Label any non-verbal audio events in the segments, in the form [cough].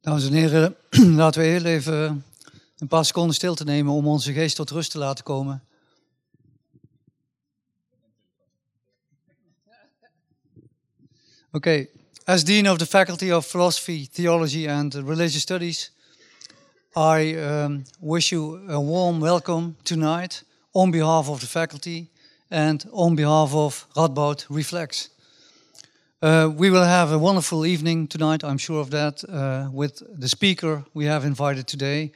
Dames en heren, [clears throat] laten we heel even een paar seconden stilte nemen om onze geest tot rust te laten komen. Okay, as Dean of the Faculty of Philosophy, Theology and Religious Studies, I um, wish you a warm welcome tonight on behalf of the faculty and on behalf of Radboud Reflex. Uh, we will have a wonderful evening tonight, I'm sure of that, uh, with the speaker we have invited today,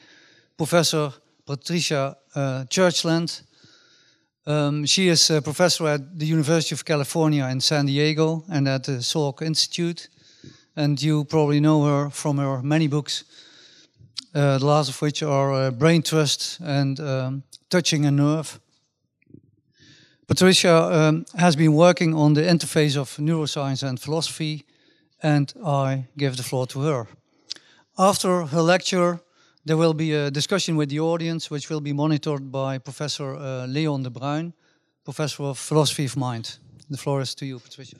Professor Patricia uh, Churchland. Um, she is a professor at the University of California in San Diego and at the Salk Institute. And you probably know her from her many books, uh, the last of which are uh, Brain Trust and um, Touching a Nerve. Patricia um, has been working on the interface of neuroscience and philosophy, and I give the floor to her. After her lecture, there will be a discussion with the audience, which will be monitored by Professor uh, Leon de Bruin, Professor of Philosophy of Mind. The floor is to you, Patricia.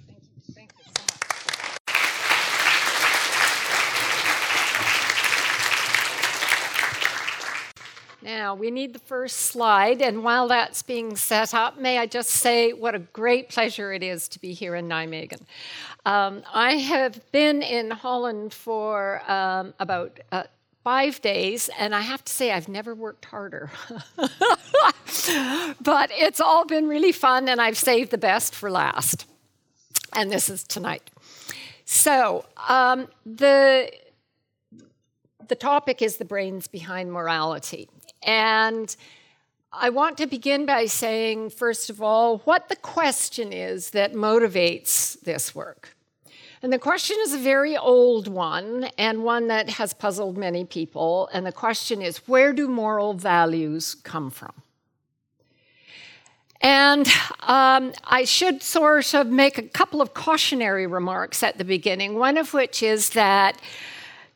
Now, we need the first slide, and while that's being set up, may I just say what a great pleasure it is to be here in Nijmegen. Um, I have been in Holland for um, about uh, five days, and I have to say, I've never worked harder. [laughs] but it's all been really fun, and I've saved the best for last. And this is tonight. So, um, the the topic is the brains behind morality. And I want to begin by saying, first of all, what the question is that motivates this work. And the question is a very old one and one that has puzzled many people. And the question is where do moral values come from? And um, I should sort of make a couple of cautionary remarks at the beginning, one of which is that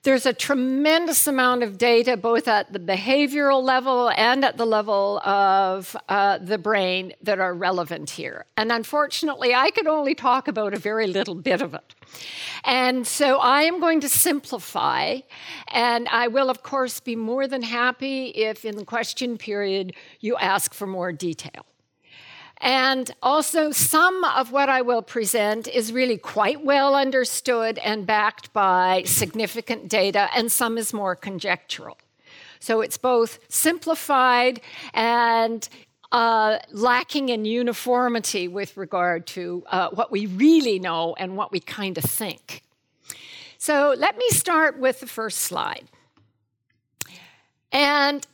there's a tremendous amount of data, both at the behavioral level and at the level of uh, the brain, that are relevant here. And unfortunately, I could only talk about a very little bit of it. And so I am going to simplify, and I will, of course, be more than happy if in the question period you ask for more detail. And also, some of what I will present is really quite well understood and backed by significant data, and some is more conjectural. So it's both simplified and uh, lacking in uniformity with regard to uh, what we really know and what we kind of think. So let me start with the first slide. And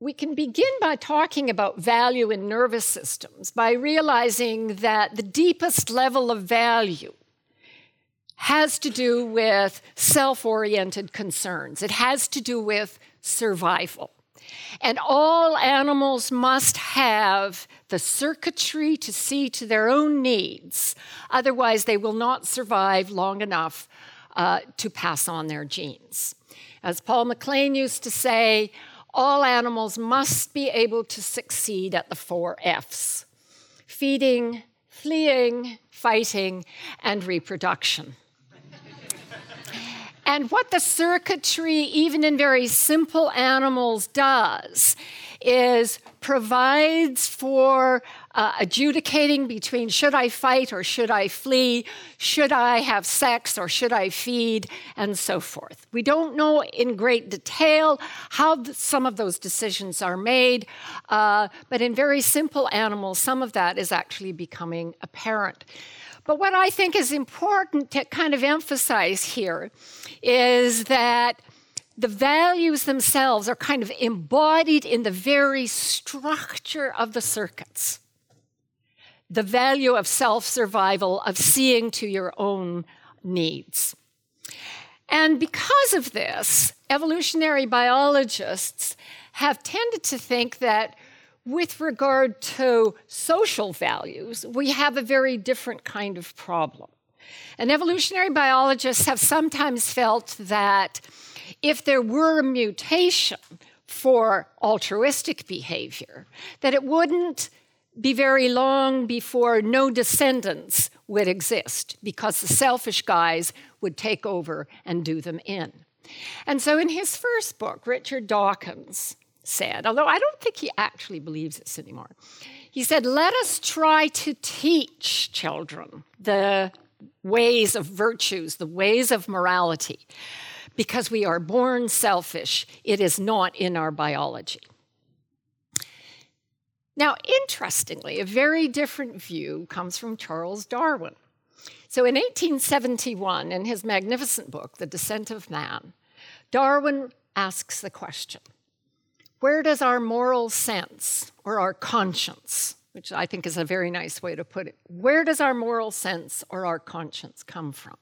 we can begin by talking about value in nervous systems by realizing that the deepest level of value has to do with self oriented concerns, it has to do with survival. And all animals must have the circuitry to see to their own needs. Otherwise, they will not survive long enough uh, to pass on their genes. As Paul MacLean used to say, all animals must be able to succeed at the four F's feeding, fleeing, fighting, and reproduction. and what the circuitry, even in very simple animals, does is provides for uh, adjudicating between should I fight or should I flee, should I have sex or should I feed, and so forth. We don't know in great detail how some of those decisions are made, uh, but in very simple animals, some of that is actually becoming apparent. But what I think is important to kind of emphasize here is that the values themselves are kind of embodied in the very structure of the circuits. The value of self survival, of seeing to your own needs. And because of this, evolutionary biologists have tended to think that with regard to social values, we have a very different kind of problem. And evolutionary biologists have sometimes felt that if there were a mutation for altruistic behavior, that it wouldn't be very long before no descendants would exist because the selfish guys would take over and do them in. And so in his first book, Richard Dawkins said, although I don't think he actually believes this anymore, he said, Let us try to teach children the ways of virtues, the ways of morality, because we are born selfish. It is not in our biology. Now, interestingly, a very different view comes from Charles Darwin. So in 1871, in his magnificent book, The Descent of Man, Darwin asks the question where does our moral sense or our conscience, which I think is a very nice way to put it, where does our moral sense or our conscience come from?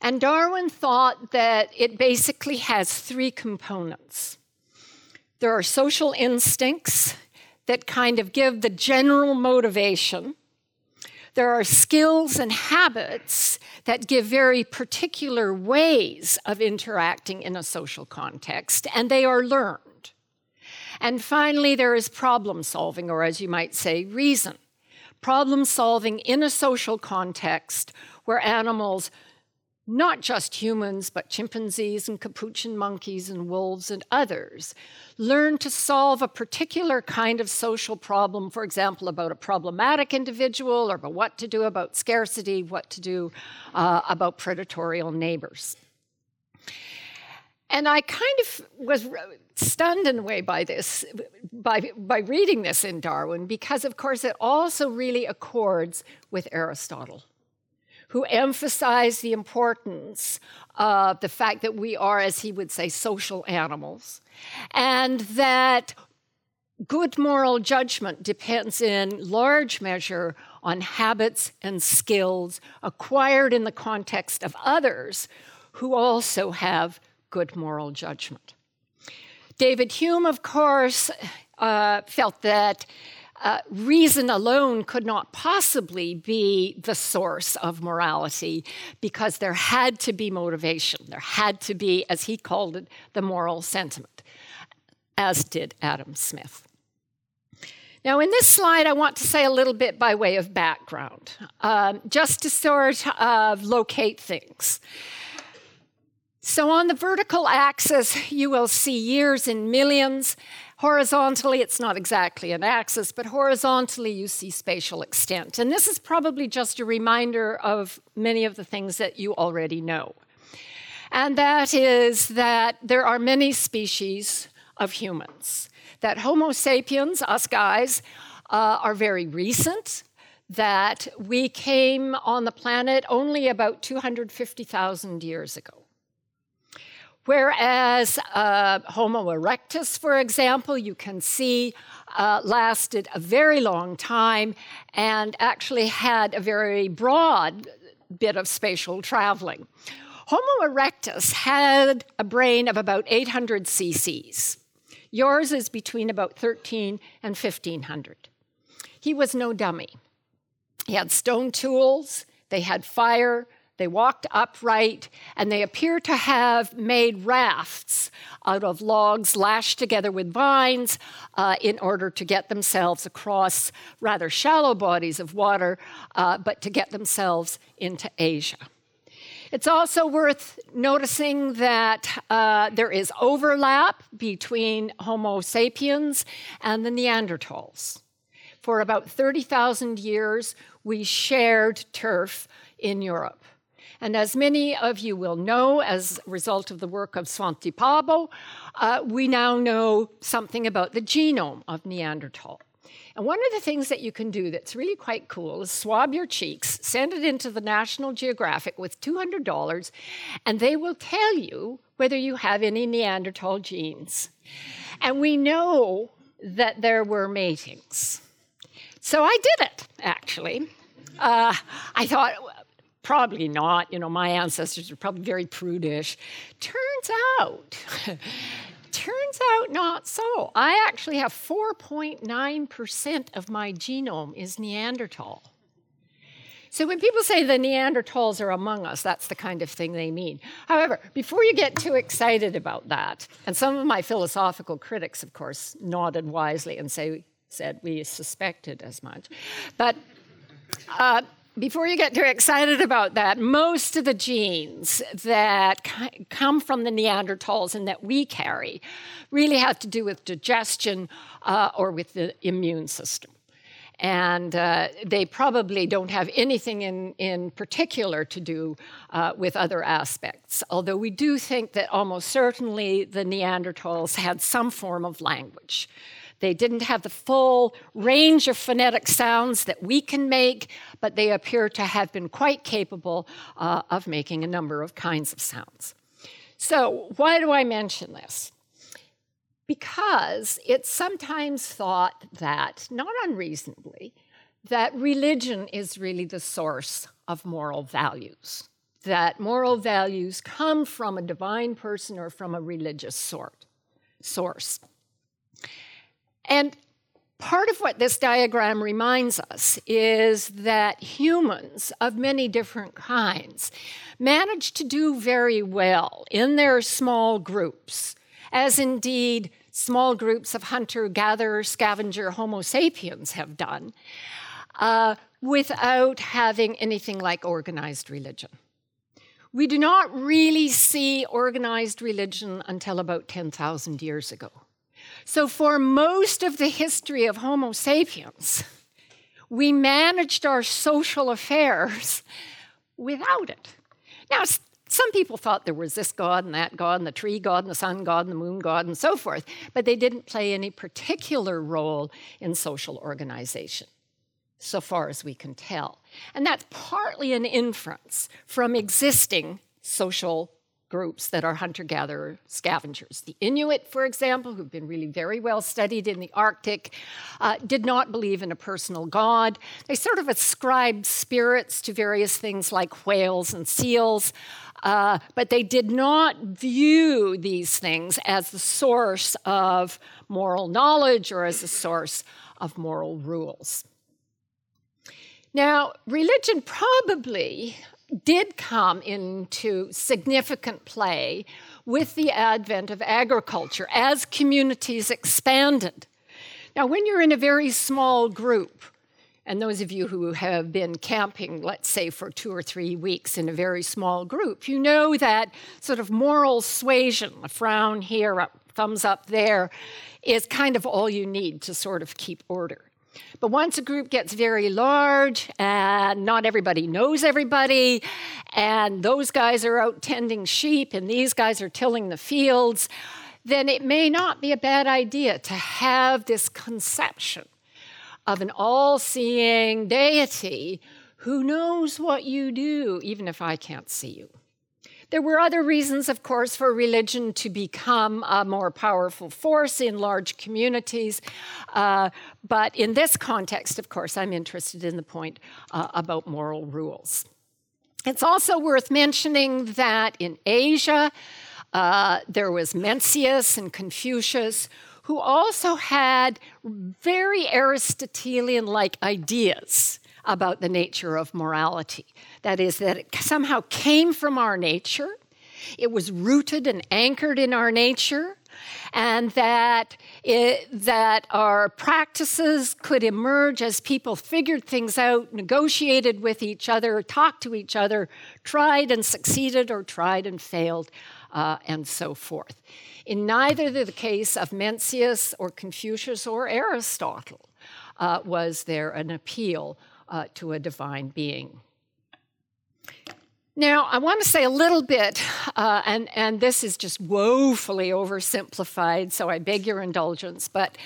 And Darwin thought that it basically has three components. There are social instincts that kind of give the general motivation. There are skills and habits that give very particular ways of interacting in a social context, and they are learned. And finally, there is problem solving, or as you might say, reason. Problem solving in a social context where animals, not just humans, but chimpanzees and capuchin monkeys and wolves and others, learn to solve a particular kind of social problem, for example, about a problematic individual or about what to do about scarcity, what to do uh, about predatory neighbors. And I kind of was stunned in a way by this, by, by reading this in Darwin, because of course it also really accords with Aristotle, who emphasized the importance of the fact that we are, as he would say, social animals, and that good moral judgment depends in large measure on habits and skills acquired in the context of others who also have good moral judgment. David Hume, of course, uh, felt that uh, reason alone could not possibly be the source of morality because there had to be motivation. There had to be, as he called it, the moral sentiment, as did Adam Smith. Now, in this slide, I want to say a little bit by way of background, um, just to sort of locate things. So on the vertical axis, you will see years in millions. Horizontally, it's not exactly an axis, but horizontally, you see spatial extent. And this is probably just a reminder of many of the things that you already know. And that is that there are many species of humans, that Homo sapiens, us guys, uh, are very recent, that we came on the planet only about 250,000 years ago. Whereas uh, Homo erectus, for example, you can see uh, lasted a very long time and actually had a very broad bit of spatial traveling. Homo erectus had a brain of about 800 cc's. Yours is between about 13 and 1500. He was no dummy. He had stone tools, they had fire, they walked upright, and they appear to have made rafts out of logs lashed together with vines uh, in order to get themselves across rather shallow bodies of water, uh, but to get themselves into Asia. It's also worth noticing that uh, there is overlap between Homo sapiens and the Neanderthals. For about 30,000 years, we shared turf in Europe. And as many of you will know, as a result of the work of Svante Pääbo, uh, we now know something about the genome of Neanderthal. And one of the things that you can do that's really quite cool is swab your cheeks, send it into the National Geographic with $200, and they will tell you whether you have any Neanderthal genes. And we know that there were matings. So I did it, actually. Uh, I thought, Probably not. You know, my ancestors were probably very prudish. Turns out, [laughs] turns out not so. I actually have 4.9% of my genome is Neanderthal. So when people say the Neanderthals are among us, that's the kind of thing they mean. However, before you get too excited about that, and some of my philosophical critics, of course, nodded wisely and say, said we suspected as much, but uh, before you get too excited about that, most of the genes that come from the Neanderthals and that we carry really have to do with digestion uh, or with the immune system. And uh, they probably don't have anything in, in particular to do uh, with other aspects. Although we do think that almost certainly the Neanderthals had some form of language. They didn't have the full range of phonetic sounds that we can make, but they appear to have been quite capable uh, of making a number of kinds of sounds. So, why do I mention this? Because it's sometimes thought that, not unreasonably, that religion is really the source of moral values, that moral values come from a divine person or from a religious sort, source. And part of what this diagram reminds us is that humans of many different kinds manage to do very well in their small groups, as indeed small groups of hunter gatherer scavenger Homo sapiens have done, uh, without having anything like organized religion. We do not really see organized religion until about 10,000 years ago. So, for most of the history of Homo sapiens, we managed our social affairs without it. Now, some people thought there was this god and that god, and the tree god, and the sun god, and the moon god, and so forth, but they didn't play any particular role in social organization, so far as we can tell. And that's partly an inference from existing social groups that are hunter gatherer scavengers. The Inuit, for example, who've been really very well studied in the Arctic, uh, did not believe in a personal god. They sort of ascribed spirits to various things like whales and seals. Uh, but they did not view these things as the source of moral knowledge or as the source of moral rules. Now, religion probably did come into significant play with the advent of agriculture as communities expanded. Now, when you're in a very small group, and those of you who have been camping, let's say for two or three weeks in a very small group, you know that sort of moral suasion, a frown here, a thumbs up there, is kind of all you need to sort of keep order. But once a group gets very large and not everybody knows everybody, and those guys are out tending sheep and these guys are tilling the fields, then it may not be a bad idea to have this conception of an all seeing deity who knows what you do, even if I can't see you. There were other reasons, of course, for religion to become a more powerful force in large communities. Uh, but in this context, of course, I'm interested in the point uh, about moral rules. It's also worth mentioning that in Asia, uh, there was Mencius and Confucius, who also had very Aristotelian like ideas about the nature of morality. That is, that it somehow came from our nature, it was rooted and anchored in our nature, and that, it, that our practices could emerge as people figured things out, negotiated with each other, talked to each other, tried and succeeded, or tried and failed, uh, and so forth. In neither the case of Mencius or Confucius or Aristotle uh, was there an appeal uh, to a divine being. Now, I want to say a little bit, uh, and, and this is just woefully oversimplified, so I beg your indulgence, but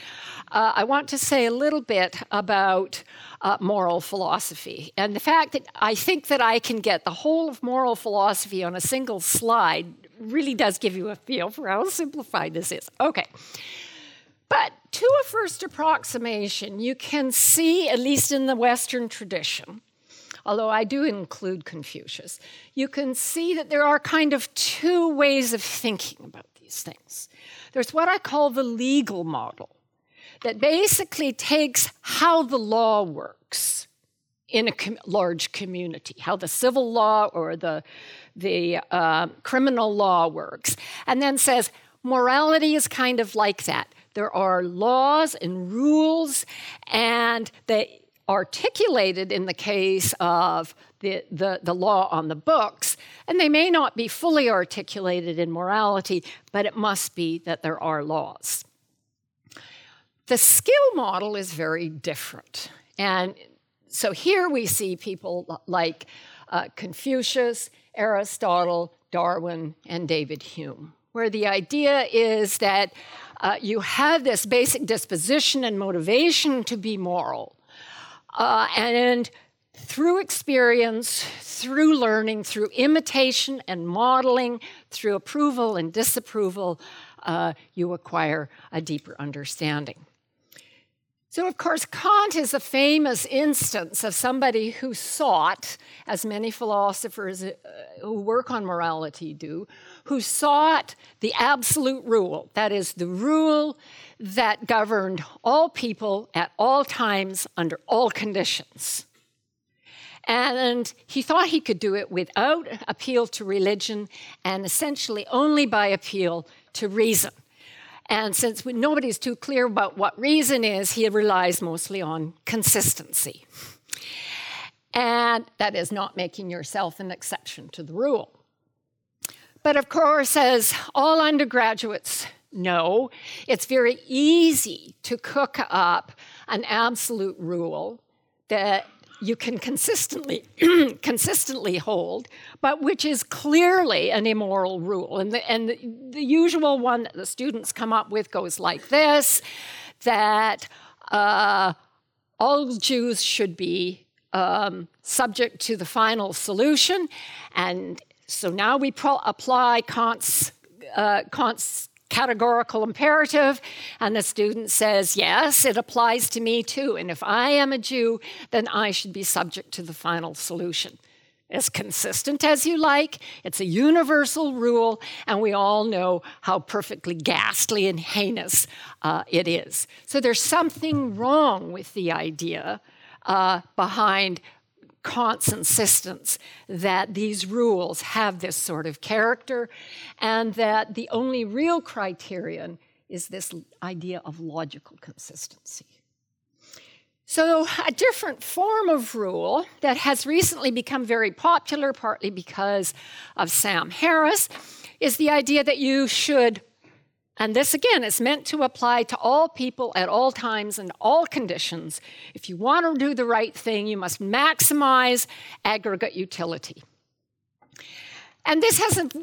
uh, I want to say a little bit about uh, moral philosophy. And the fact that I think that I can get the whole of moral philosophy on a single slide really does give you a feel for how simplified this is. Okay. But to a first approximation, you can see, at least in the Western tradition, although I do include Confucius, you can see that there are kind of two ways of thinking about these things. There's what I call the legal model, that basically takes how the law works in a com- large community, how the civil law or the, the uh, criminal law works, and then says morality is kind of like that. There are laws and rules, and they articulated in the case of the, the, the, law on the books, and they may not be fully articulated in morality, but it must be that there are laws. The skill model is very different. And so here we see people like uh, Confucius, Aristotle, Darwin, and David Hume, where the idea is that uh, you have this basic disposition and motivation to be moral. Uh, and through experience, through learning, through imitation and modeling, through approval and disapproval, uh, you acquire a deeper understanding. So, of course, Kant is a famous instance of somebody who sought, as many philosophers uh, who work on morality do, who sought the absolute rule, that is, the rule that governed all people at all times under all conditions. And he thought he could do it without appeal to religion and essentially only by appeal to reason. And since nobody's too clear about what reason is, he relies mostly on consistency. And that is not making yourself an exception to the rule. But of course, as all undergraduates know, it's very easy to cook up an absolute rule that you can consistently [clears throat] consistently hold, but which is clearly an immoral rule. And the, and the, the, usual one that the students come up with goes like this: that uh, all Jews should be um, subject to the final solution, and so now we pro- apply Kant's, uh, Kant's categorical imperative, and the student says, Yes, it applies to me too. And if I am a Jew, then I should be subject to the final solution. As consistent as you like, it's a universal rule, and we all know how perfectly ghastly and heinous uh, it is. So there's something wrong with the idea uh, behind Kant's insistence that these rules have this sort of character and that the only real criterion is this idea of logical consistency. So, a different form of rule that has recently become very popular, partly because of Sam Harris, is the idea that you should and this, again, is meant to apply to all people at all times and all conditions. If you want to do the right thing, you must maximize aggregate utility. And this hasn't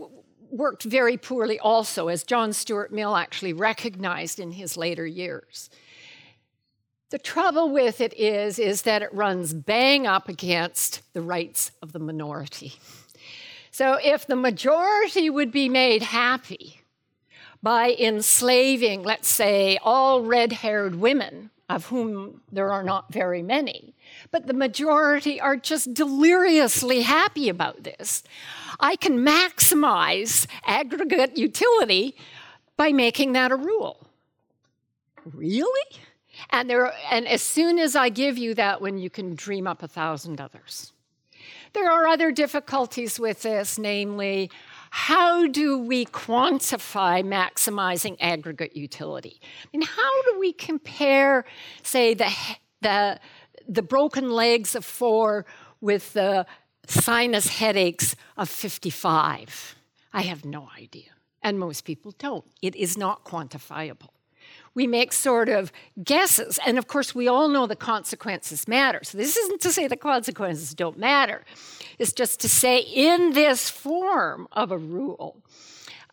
worked very poorly, also, as John Stuart Mill actually recognized in his later years. The trouble with it is, is that it runs bang up against the rights of the minority. So if the majority would be made happy, by enslaving, let's say, all red haired women, of whom there are not very many, but the majority are just deliriously happy about this. I can maximize aggregate utility by making that a rule. Really? And, there, and as soon as I give you that one, you can dream up a thousand others. There are other difficulties with this, namely, how do we quantify maximizing aggregate utility? I mean, how do we compare, say, the, the, the broken legs of four with the sinus headaches of 55? I have no idea. And most people don't. It is not quantifiable we make sort of guesses. And of course, we all know the consequences matter. So this isn't to say the consequences don't matter, it's just to say in this form of a rule,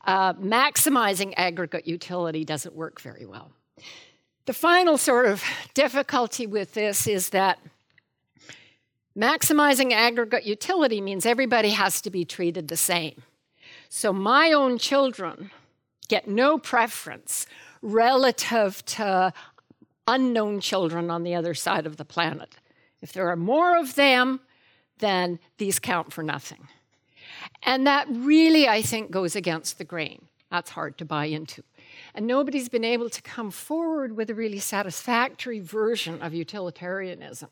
uh, maximizing aggregate utility doesn't work very well. The final sort of difficulty with this is that maximizing aggregate utility means everybody has to be treated the same. So my own children get no preference relative to unknown children on the other side of the planet. If there are more of them, then these count for nothing. And that really, I think, goes against the grain. That's hard to buy into. And nobody's been able to come forward with a really satisfactory version of utilitarianism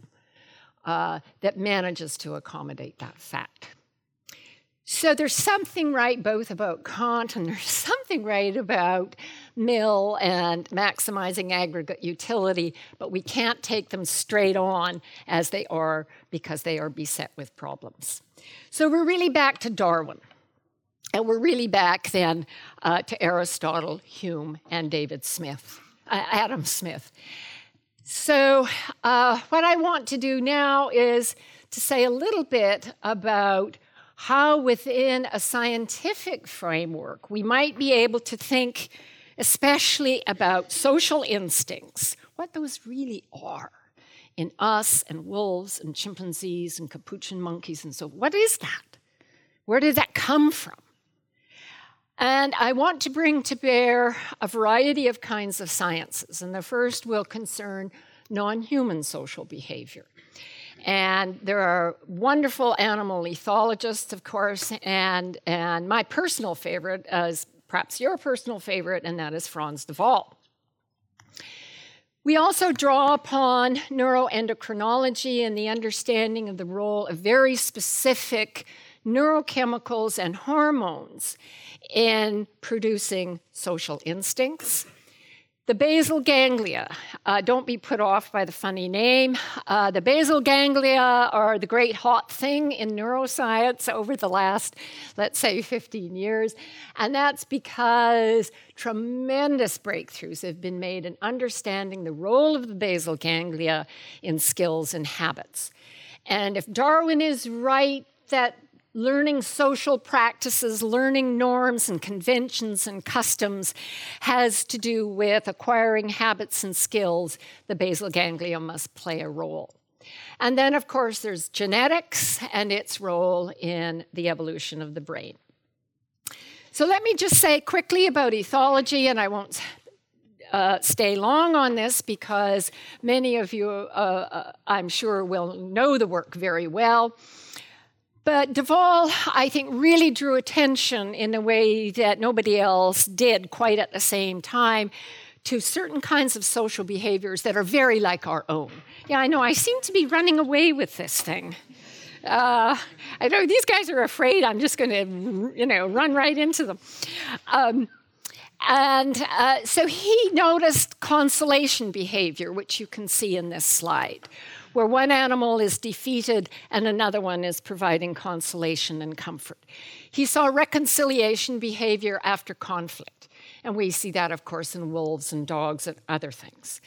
uh, that manages to accommodate that fact. So there's something right both about Kant and there's [laughs] something right about Mill and maximizing aggregate utility, but we can't take them straight on as they are because they are beset with problems. So we're really back to Darwin. And we're really back then uh, to Aristotle, Hume, and David Smith, uh, Adam Smith. So, uh, what I want to do now is to say a little bit about how, within a scientific framework, we might be able to think especially about social instincts, what those really are in us and wolves and chimpanzees and capuchin monkeys and so what is that? Where did that come from? And I want to bring to bear a variety of kinds of sciences. And the first will concern non human social behavior. And there are wonderful animal ethologists, of course, and, and my personal favorite is perhaps your personal favorite, and that is Frans de Waal. We also draw upon neuroendocrinology and the understanding of the role of very specific neurochemicals and hormones in producing social instincts. The basal ganglia, uh, don't be put off by the funny name. Uh, the basal ganglia are the great hot thing in neuroscience over the last, let's say, 15 years. And that's because tremendous breakthroughs have been made in understanding the role of the basal ganglia in skills and habits. And if Darwin is right that learning social practices, learning norms and conventions and customs has to do with acquiring habits and skills, the basal ganglia must play a role. And then, of course, there's genetics and its role in the evolution of the brain. So, let me just say quickly about ethology, and I won't uh, stay long on this because many of you, uh, uh, I'm sure, will know the work very well. But de Waal, I think, really drew attention in a way that nobody else did quite at the same time to certain kinds of social behaviors that are very like our own. Yeah, I know, I seem to be running away with this thing. Uh, I know these guys are afraid I'm just going to, you know, run right into them. Um, and uh, so he noticed consolation behavior, which you can see in this slide, where one animal is defeated and another one is providing consolation and comfort. He saw reconciliation behavior after conflict, and we see that, of course, in wolves and dogs and other things.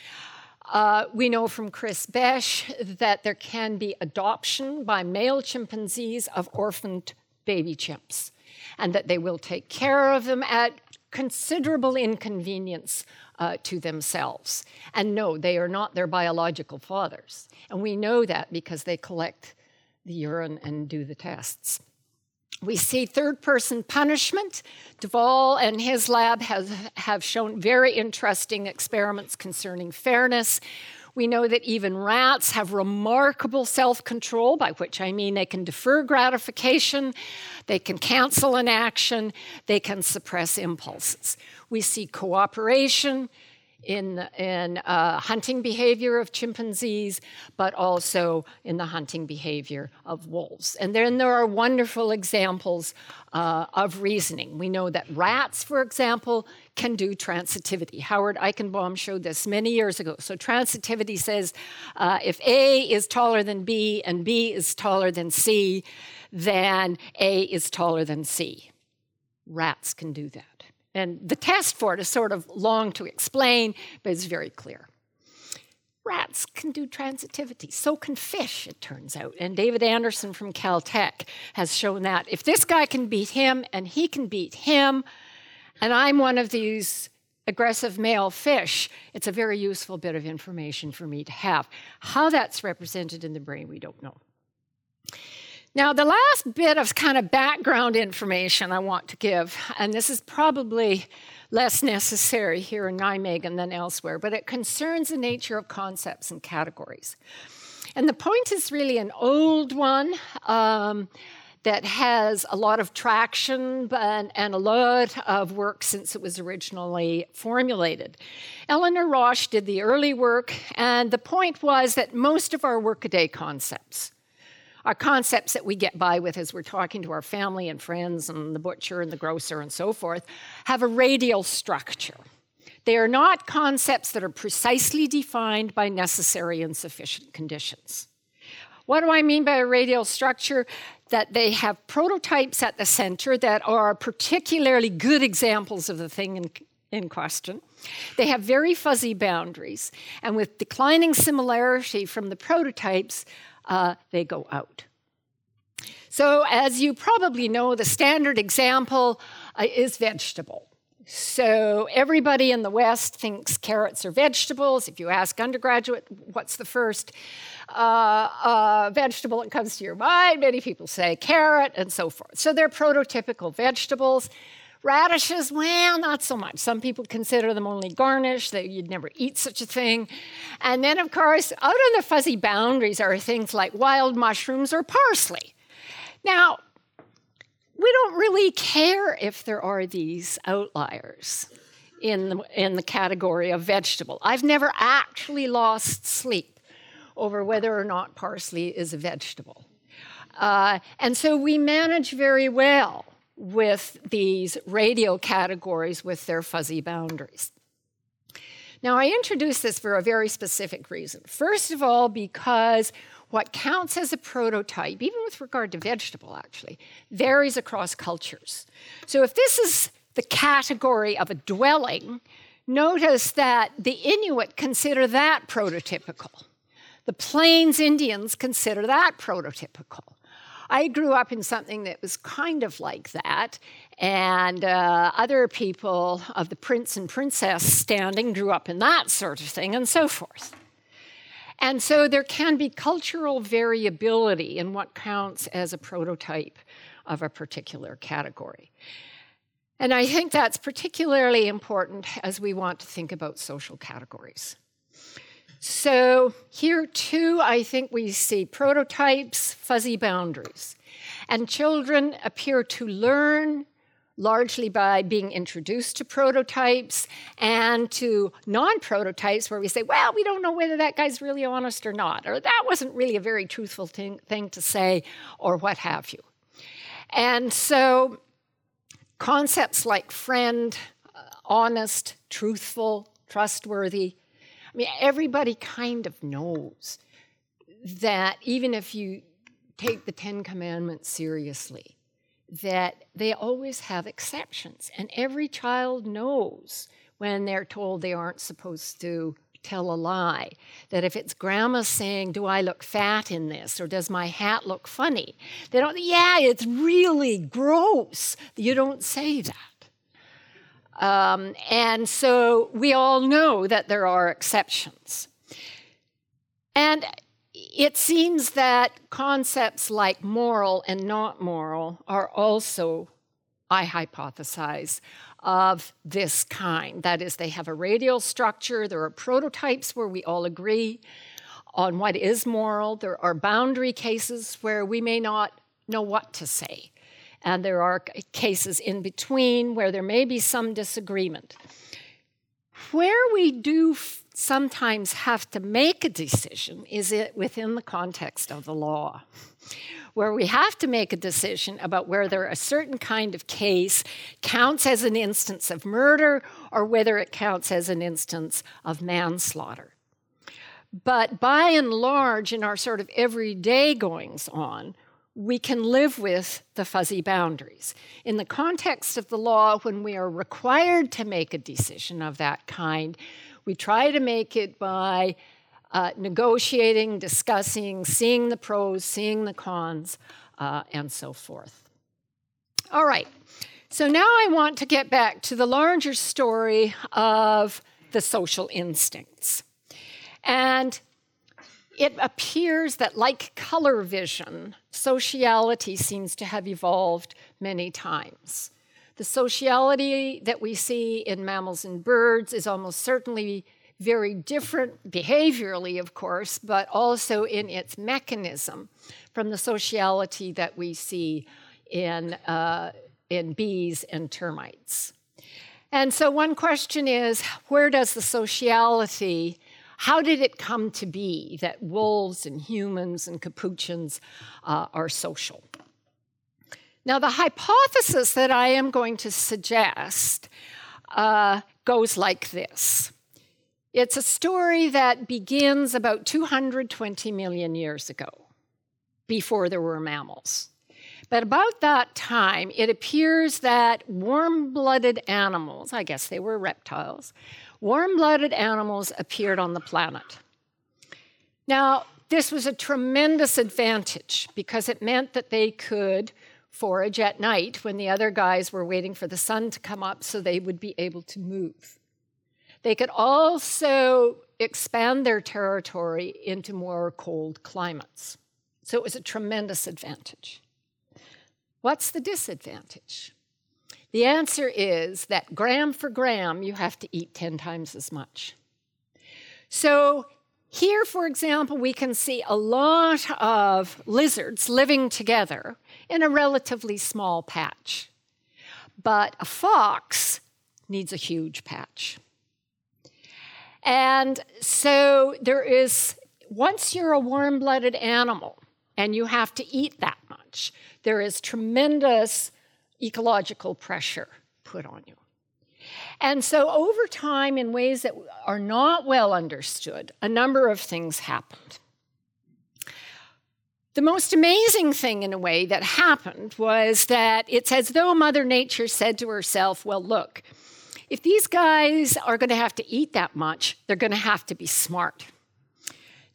Uh, we know from Chris Boesch that there can be adoption by male chimpanzees of orphaned baby chimps, and that they will take care of them at considerable inconvenience uh, to themselves. And no, they are not their biological fathers. And we know that because they collect the urine and do the tests. We see third person punishment. de Waal and his lab have, have shown very interesting experiments concerning fairness. We know that even rats have remarkable self control, by which I mean they can defer gratification, they can cancel an action, they can suppress impulses. We see cooperation, in, in uh, hunting behavior of chimpanzees, but also in the hunting behavior of wolves. And then there are wonderful examples uh, of reasoning. We know that rats, for example, can do transitivity. Howard Eichenbaum showed this many years ago. So, transitivity says uh, if A is taller than B and B is taller than C, then A is taller than C. Rats can do that. And the test for it is sort of long to explain, but it's very clear. Rats can do transitivity. So can fish, it turns out. And David Anderson from Caltech has shown that. If this guy can beat him and he can beat him, and I'm one of these aggressive male fish, it's a very useful bit of information for me to have. How that's represented in the brain, we don't know. Now, the last bit of kind of background information I want to give, and this is probably less necessary here in Nijmegen than elsewhere, but it concerns the nature of concepts and categories. And the point is really an old one um, that has a lot of traction and, and, a lot of work since it was originally formulated. Eleanor Rosch did the early work, and the point was that most of our workaday concepts, are concepts that we get by with as we're talking to our family and friends and the butcher and the grocer and so forth, have a radial structure. They are not concepts that are precisely defined by necessary and sufficient conditions. What do I mean by a radial structure? That they have prototypes at the center that are particularly good examples of the thing in, in question. They have very fuzzy boundaries, and with declining similarity from the prototypes, uh, they go out. So, as you probably know, the standard example uh, is vegetable. So, everybody in the West thinks carrots are vegetables. If you ask undergraduate, what's the first uh, uh, vegetable that comes to your mind? Many people say carrot and so forth. So, they're prototypical vegetables. Radishes, well, not so much. Some people consider them only garnish, that you'd never eat such a thing. And then, of course, out on the fuzzy boundaries are things like wild mushrooms or parsley. Now, we don't really care if there are these outliers in the, in the category of vegetable. I've never actually lost sleep over whether or not parsley is a vegetable. Uh, and so we manage very well with these radial categories with their fuzzy boundaries. Now, I introduce this for a very specific reason. First of all, because what counts as a prototype, even with regard to vegetable actually, varies across cultures. So if this is the category of a dwelling, notice that the Inuit consider that prototypical. The Plains Indians consider that prototypical. I grew up in something that was kind of like that, and uh, other people of the prince and princess standing grew up in that sort of thing, and so forth. And so there can be cultural variability in what counts as a prototype of a particular category. And I think that's particularly important as we want to think about social categories. So, here too, I think we see prototypes, fuzzy boundaries. And children appear to learn largely by being introduced to prototypes and to non prototypes where we say, well, we don't know whether that guy's really honest or not, or that wasn't really a very truthful thing, thing to say, or what have you. And so, concepts like friend, honest, truthful, trustworthy, I mean, everybody kind of knows that even if you take the Ten Commandments seriously, that they always have exceptions. And every child knows when they're told they aren't supposed to tell a lie. That if it's grandma saying, Do I look fat in this? or Does my hat look funny? They don't, yeah, it's really gross. You don't say that. Um, and so we all know that there are exceptions. And it seems that concepts like moral and not moral are also, I hypothesize, of this kind. That is, they have a radial structure, there are prototypes where we all agree on what is moral, there are boundary cases where we may not know what to say and there are cases in between where there may be some disagreement. Where we do sometimes have to make a decision is it within the context of the law. Where we have to make a decision about whether a certain kind of case counts as an instance of murder or whether it counts as an instance of manslaughter. But by and large, in our sort of everyday goings on, we can live with the fuzzy boundaries. In the context of the law, when we are required to make a decision of that kind, we try to make it by uh, negotiating, discussing, seeing the pros, seeing the cons, uh, and so forth. All right, so now I want to get back to the larger story of the social instincts. And it appears that, like color vision, sociality seems to have evolved many times. The sociality that we see in mammals and birds is almost certainly very different behaviorally, of course, but also in its mechanism from the sociality that we see in, uh, in bees and termites. And so, one question is where does the sociality how did it come to be that wolves and humans and capuchins uh, are social? Now, the hypothesis that I am going to suggest uh, goes like this it's a story that begins about 220 million years ago, before there were mammals. But about that time, it appears that warm blooded animals, I guess they were reptiles, warm blooded animals appeared on the planet. Now, this was a tremendous advantage because it meant that they could forage at night when the other guys were waiting for the sun to come up so they would be able to move. They could also expand their territory into more cold climates. So it was a tremendous advantage. What's the disadvantage? The answer is that gram for gram, you have to eat 10 times as much. So, here, for example, we can see a lot of lizards living together in a relatively small patch. But a fox needs a huge patch. And so there is, once you're a warm blooded animal and you have to eat that much, there is tremendous ecological pressure put on you. And so, over time, in ways that are not well understood, a number of things happened. The most amazing thing, in a way, that happened was that it's as though Mother Nature said to herself, Well, look, if these guys are going to have to eat that much, they're going to have to be smart.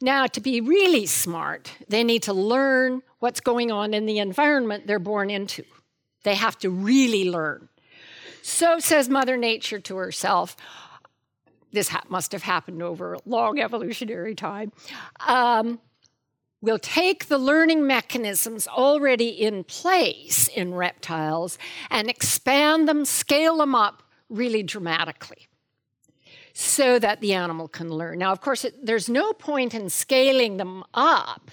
Now, to be really smart, they need to learn what's going on in the environment they're born into. They have to really learn. So says Mother Nature to herself. This ha- must have happened over a long evolutionary time. Um, we'll take the learning mechanisms already in place in reptiles and expand them, scale them up really dramatically so that the animal can learn. Now, of course, it, there's no point in scaling them up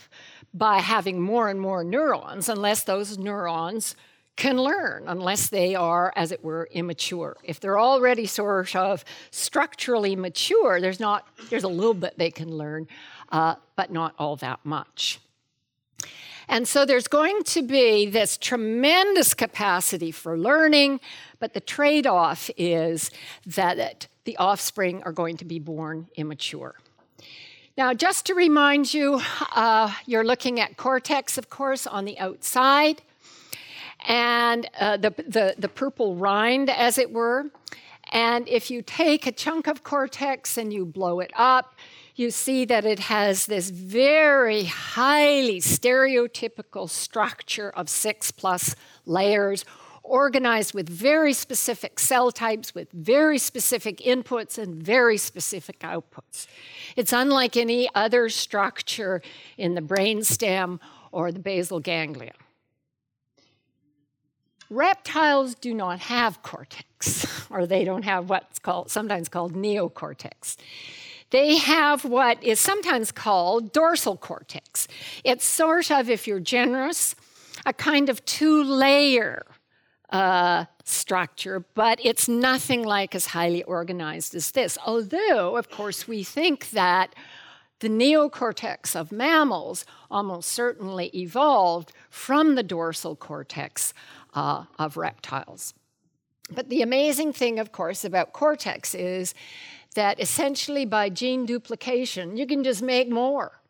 by having more and more neurons unless those neurons can learn, unless they are, as it were, immature. If they're already sort of structurally mature, there's not there's a little bit they can learn, uh, but not all that much. And so there's going to be this tremendous capacity for learning, but the trade off is that the offspring are going to be born immature. Now, just to remind you, uh, you're looking at cortex, of course, on the outside, and uh, the, the, the purple rind, as it were. And if you take a chunk of cortex and you blow it up, you see that it has this very highly stereotypical structure of six plus layers organized with very specific cell types, with very specific inputs and very specific outputs. It's unlike any other structure in the brainstem or the basal ganglia. Reptiles do not have cortex, [laughs] or they don't have what's called sometimes called neocortex. They have what is sometimes called dorsal cortex. It's sort of, if you're generous, a kind of two layer uh, structure, but it's nothing like as highly organized as this. Although, of course, we think that the neocortex of mammals almost certainly evolved from the dorsal cortex uh, of reptiles. But the amazing thing, of course, about cortex is that essentially by gene duplication, you can just make more.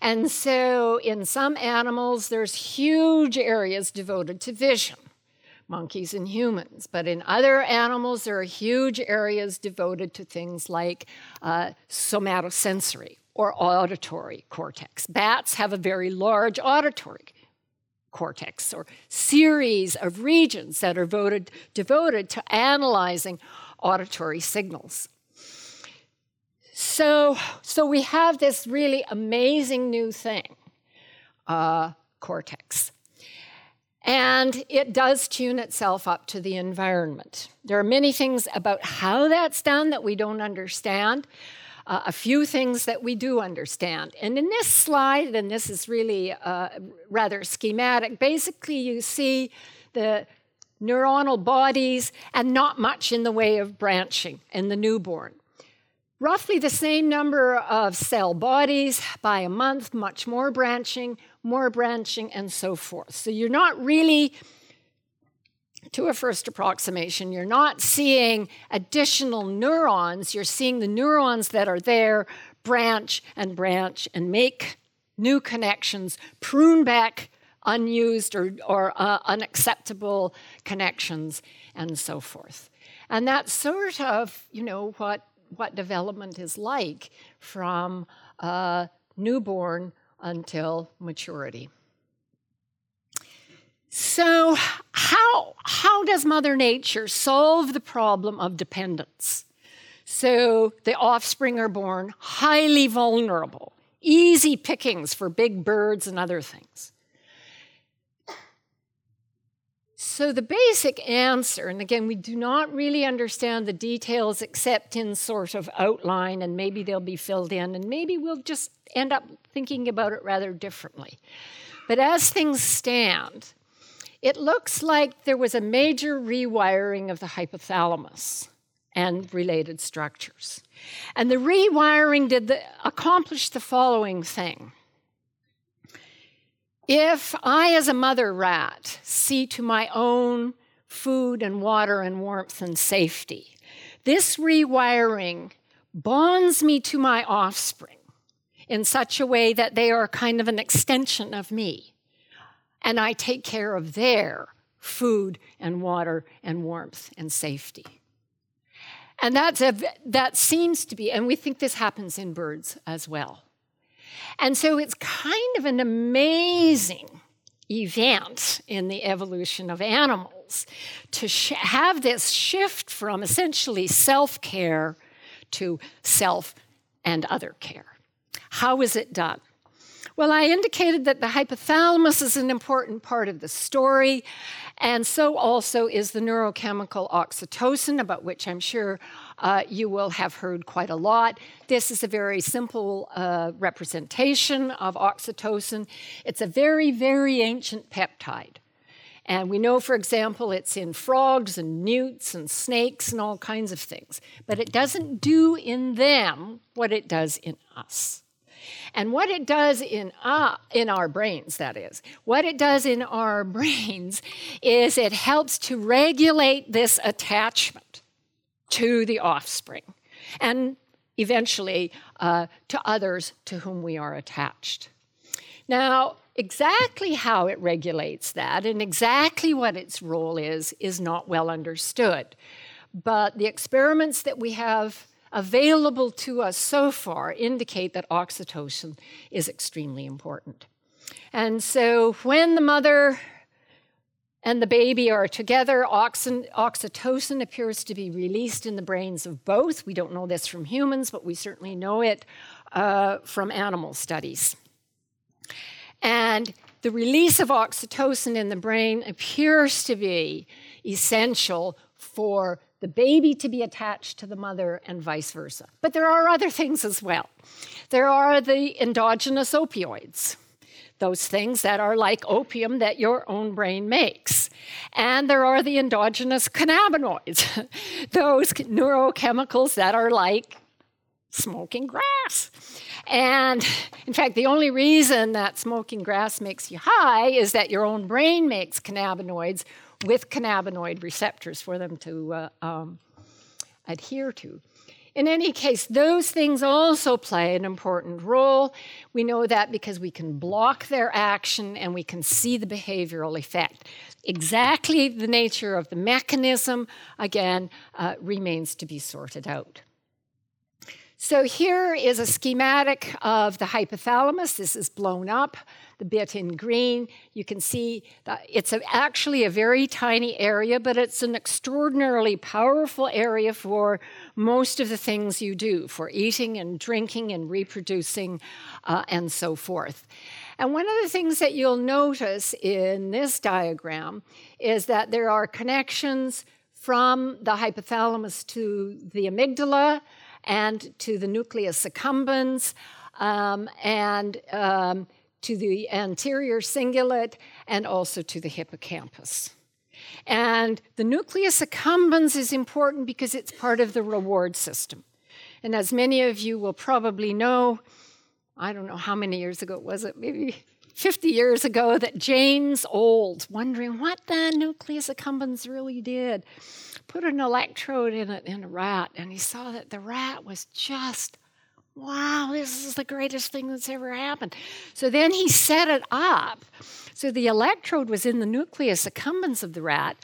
And so in some animals, there's huge areas devoted to vision monkeys and humans. But in other animals, there are huge areas devoted to things like uh, somatosensory or auditory cortex. Bats have a very large auditory cortex or series of regions that are voted, devoted to analyzing auditory signals. So, so we have this really amazing new thing, uh, cortex. And it does tune itself up to the environment. There are many things about how that's done that we don't understand, uh, a few things that we do understand. And in this slide, and this is really uh, rather schematic, basically you see the neuronal bodies and not much in the way of branching in the newborn. roughly the same number of cell bodies by a month, much more branching, more branching, and so forth. So you're not really, to a first approximation, you're not seeing additional neurons, you're seeing the neurons that are there branch and branch and make new connections, prune back unused or, or uh, unacceptable connections, and so forth. And that's sort of, you know, what what development is like from uh, newborn until maturity. So, how, how does Mother Nature solve the problem of dependence? So, the offspring are born highly vulnerable, easy pickings for big birds and other things. So, the basic answer, and again, we do not really understand the details except in sort of outline, and maybe they'll be filled in, and maybe we'll just end up thinking about it rather differently. But as things stand, it looks like there was a major rewiring of the hypothalamus and related structures. And the rewiring did the, accomplish the following thing. If I, as a mother rat, see to my own food and water and warmth and safety, this rewiring bonds me to my offspring in such a way that they are kind of an extension of me. And I take care of their food and water and warmth and safety. And that's a, that seems to be, and we think this happens in birds as well. And so it's kind of an amazing event in the evolution of animals to sh- have this shift from essentially self care to self and other care. How is it done? Well, I indicated that the hypothalamus is an important part of the story, and so also is the neurochemical oxytocin, about which I'm sure uh, you will have heard quite a lot. This is a very simple uh, representation of oxytocin. It's a very, very ancient peptide. And we know, for example, it's in frogs and newts and snakes and all kinds of things. But it doesn't do in them what it does in us. And what it does in, uh, in our brains, that is, what it does in our [laughs] brains is it helps to regulate this attachment to the offspring and eventually uh, to others to whom we are attached. Now, exactly how it regulates that and exactly what its role is is not well understood. But the experiments that we have available to us so far indicate that oxytocin is extremely important. And so when the mother and the baby are together, oxytocin appears to be released in the brains of both. We don't know this from humans, but we certainly know it uh, from animal studies. And the release of oxytocin in the brain appears to be essential for the baby to be attached to the mother and vice versa. But there are other things as well. There are the endogenous opioids, those things that are like opium that your own brain makes. And there are the endogenous cannabinoids, [laughs] those neurochemicals that are like smoking grass. And in fact, the only reason that smoking grass makes you high is that your own brain makes cannabinoids, with cannabinoid receptors for them to uh, um, adhere to. In any case, those things also play an important role. We know that because we can block their action and we can see the behavioral effect. Exactly the nature of the mechanism, again, uh, remains to be sorted out. So here is a schematic of the hypothalamus. This is blown up the bit in green. You can see that it's actually a very tiny area, but it's an extraordinarily powerful area for most of the things you do, for eating and drinking and reproducing uh, and so forth. And one of the things that you'll notice in this diagram is that there are connections from the hypothalamus to the amygdala and to the nucleus accumbens. Um, and um, to the anterior cingulate, and also to the hippocampus. And the nucleus accumbens is important because it's part of the reward system. And as many of you will probably know, I don't know how many years ago was it, maybe 50 years ago, that James Olds, wondering what the nucleus accumbens really did, put an electrode in it in a rat, and he saw that the rat was just wow, this is the greatest thing that's ever happened. So then he set it up. So the electrode was in the nucleus accumbens of the rat,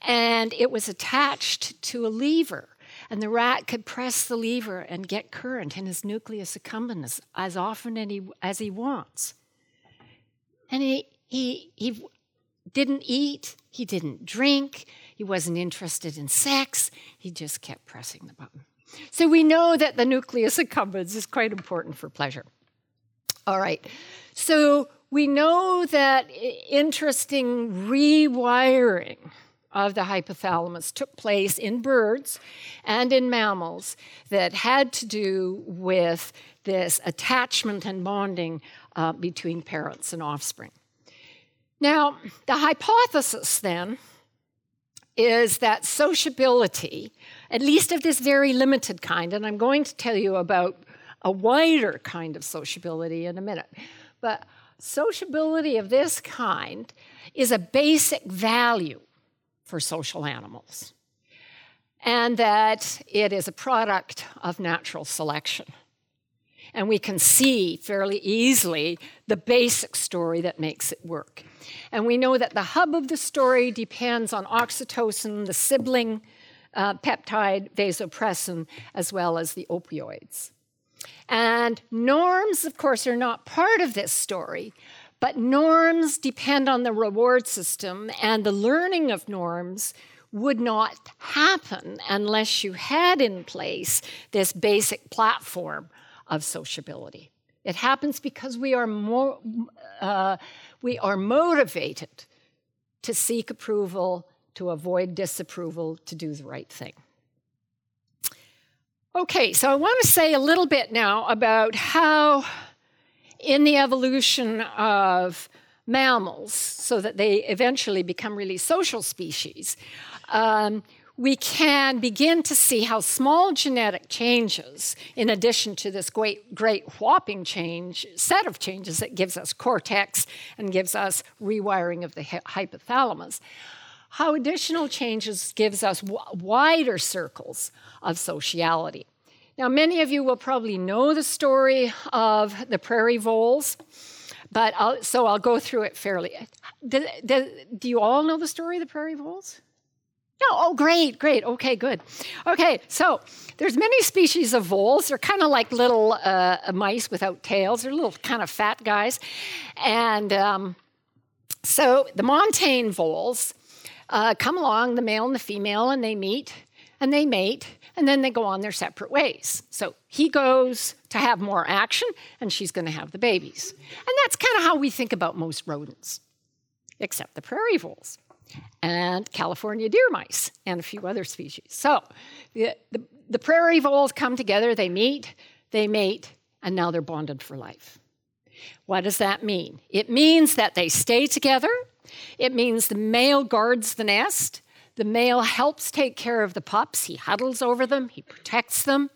and it was attached to a lever. And the rat could press the lever and get current in his nucleus accumbens as often as he, as he wants. And he, he, he didn't eat, he didn't drink, he wasn't interested in sex, he just kept pressing the button. So we know that the nucleus accumbens is quite important for pleasure. All right. So we know that interesting rewiring of the hypothalamus took place in birds and in mammals that had to do with this attachment and bonding uh, between parents and offspring. Now, the hypothesis then is that sociability, at least of this very limited kind, and I'm going to tell you about a wider kind of sociability in a minute, but sociability of this kind is a basic value for social animals, and that it is a product of natural selection. And we can see fairly easily the basic story that makes it work. And we know that the hub of the story depends on oxytocin, the sibling uh, peptide vasopressin, as well as the opioids. And norms, of course, are not part of this story, but norms depend on the reward system, and the learning of norms would not happen unless you had in place this basic platform of sociability. It happens because we are more, uh, we are motivated to seek approval, to avoid disapproval, to do the right thing. Okay, so I want to say a little bit now about how, in the evolution of mammals, so that they eventually become really social species, um, we can begin to see how small genetic changes, in addition to this great, great whopping change, set of changes that gives us cortex and gives us rewiring of the hypothalamus, how additional changes gives us w- wider circles of sociality. Now, many of you will probably know the story of the prairie voles, but I'll, so I'll go through it fairly. Do, do, do you all know the story of the prairie voles? No, oh, great, great. Okay, good. Okay, so there's many species of voles. They're kind of like little uh, mice without tails. They're little kind of fat guys. And um, so the montane voles uh, come along, the male and the female, and they meet and they mate, and then they go on their separate ways. So he goes to have more action, and she's going to have the babies. And that's kind of how we think about most rodents, except the prairie voles and California deer mice and a few other species. So the, the, the prairie voles come together, they meet, they mate, and now they're bonded for life. What does that mean? It means that they stay together. It means the male guards the nest. The male helps take care of the pups. He huddles over them, he protects them.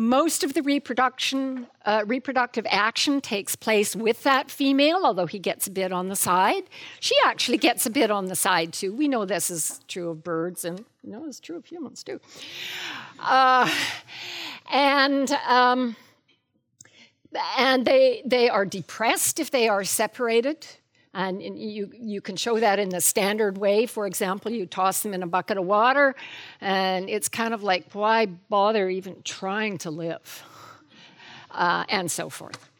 Most of the reproduction, uh, reproductive action takes place with that female, although he gets a bit on the side. She actually gets a bit on the side too. We know this is true of birds, and you know it's true of humans too. Uh, and um, and they they are depressed if they are separated. And you, you can show that in the standard way. For example, you toss them in a bucket of water, and it's kind of like, why bother even trying to live? Uh, and so forth.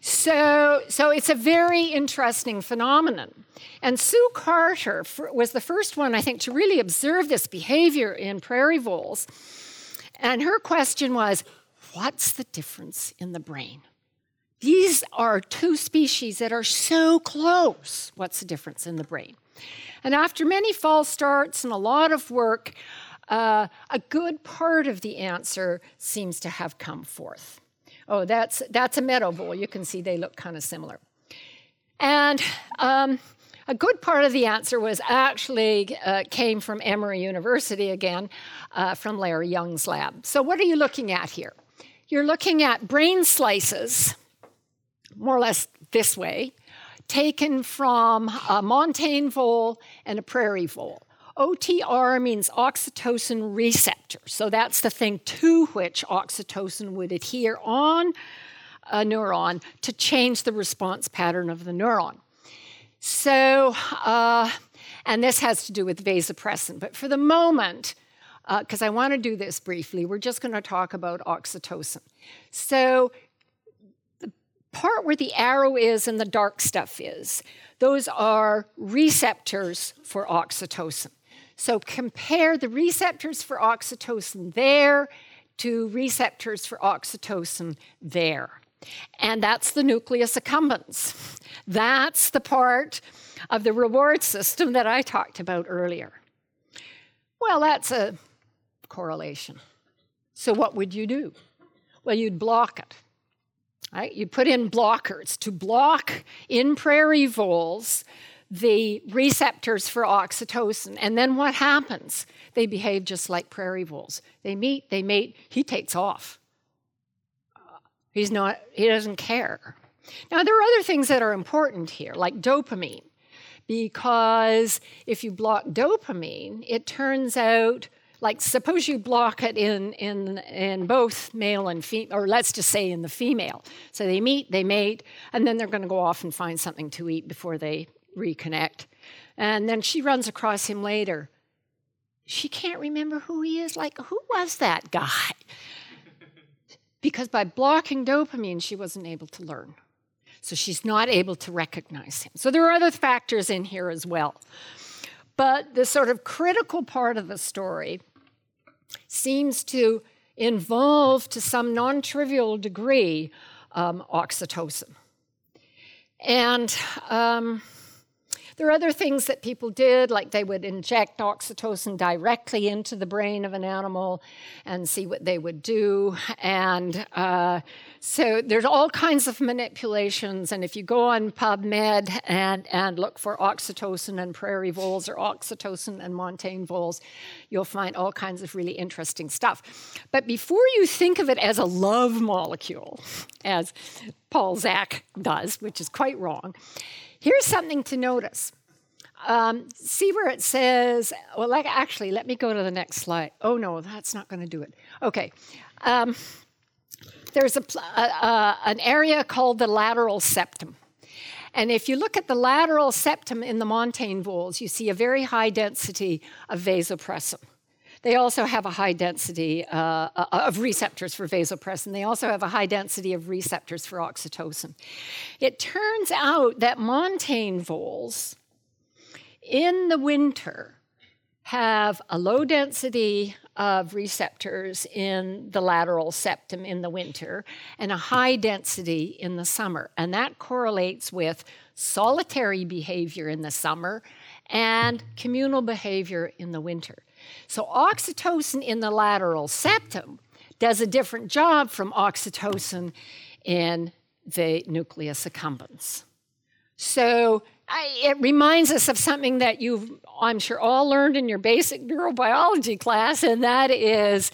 So, so it's a very interesting phenomenon. And Sue Carter was the first one, I think, to really observe this behavior in prairie voles. And her question was what's the difference in the brain? These are two species that are so close. What's the difference in the brain? And after many false starts and a lot of work, uh, a good part of the answer seems to have come forth. Oh, that's, that's a meadow vole. You can see they look kind of similar. And um, a good part of the answer was actually uh, came from Emory University again, uh, from Larry Young's lab. So, what are you looking at here? You're looking at brain slices, more or less this way, taken from a montane vole and a prairie vole. OTR means oxytocin receptor. So that's the thing to which oxytocin would adhere on a neuron to change the response pattern of the neuron. So, uh, and this has to do with vasopressin. But for the moment, because uh, I want to do this briefly, we're just going to talk about oxytocin. So, part where the arrow is and the dark stuff is, those are receptors for oxytocin. So, compare the receptors for oxytocin there to receptors for oxytocin there. And that's the nucleus accumbens. That's the part of the reward system that I talked about earlier. Well, that's a correlation. So, what would you do? Well, you'd block it. Right? You put in blockers to block in prairie voles the receptors for oxytocin. And then what happens? They behave just like prairie voles. They meet, they mate, he takes off. He's not, he doesn't care. Now, there are other things that are important here, like dopamine, because if you block dopamine, it turns out like suppose you block it in in in both male and female or let's just say in the female so they meet they mate and then they're going to go off and find something to eat before they reconnect and then she runs across him later she can't remember who he is like who was that guy [laughs] because by blocking dopamine, she wasn't able to learn. So she's not able to recognize him. So there are other factors in here as well. But the sort of critical part of the story seems to involve, to some non trivial degree, um, oxytocin. And um, there are other things that people did, like they would inject oxytocin directly into the brain of an animal and see what they would do. And uh, so there's all kinds of manipulations. And if you go on PubMed and, and look for oxytocin and prairie voles or oxytocin and montane voles, you'll find all kinds of really interesting stuff. But before you think of it as a love molecule, as Paul Zak does, which is quite wrong, Here's something to notice. Um, see where it says, well, like, actually, let me go to the next slide. Oh, no, that's not going to do it. Okay. Um, there's a, an area called the lateral septum. And if you look at the lateral septum in the montane voles, you see a very high density of vasopressin. They also have a high density uh, uh, of receptors for vasopressin. They also have a high density of receptors for oxytocin. It turns out that montane voles in the winter have a low density of receptors in the lateral septum in the winter and a high density in the summer. And that correlates with solitary behavior in the summer and communal behavior in the winter. So, oxytocin in the lateral septum does a different job from oxytocin in the nucleus accumbens. So, I, it reminds us of something that you've, I'm sure, all learned in your basic neurobiology class, and that is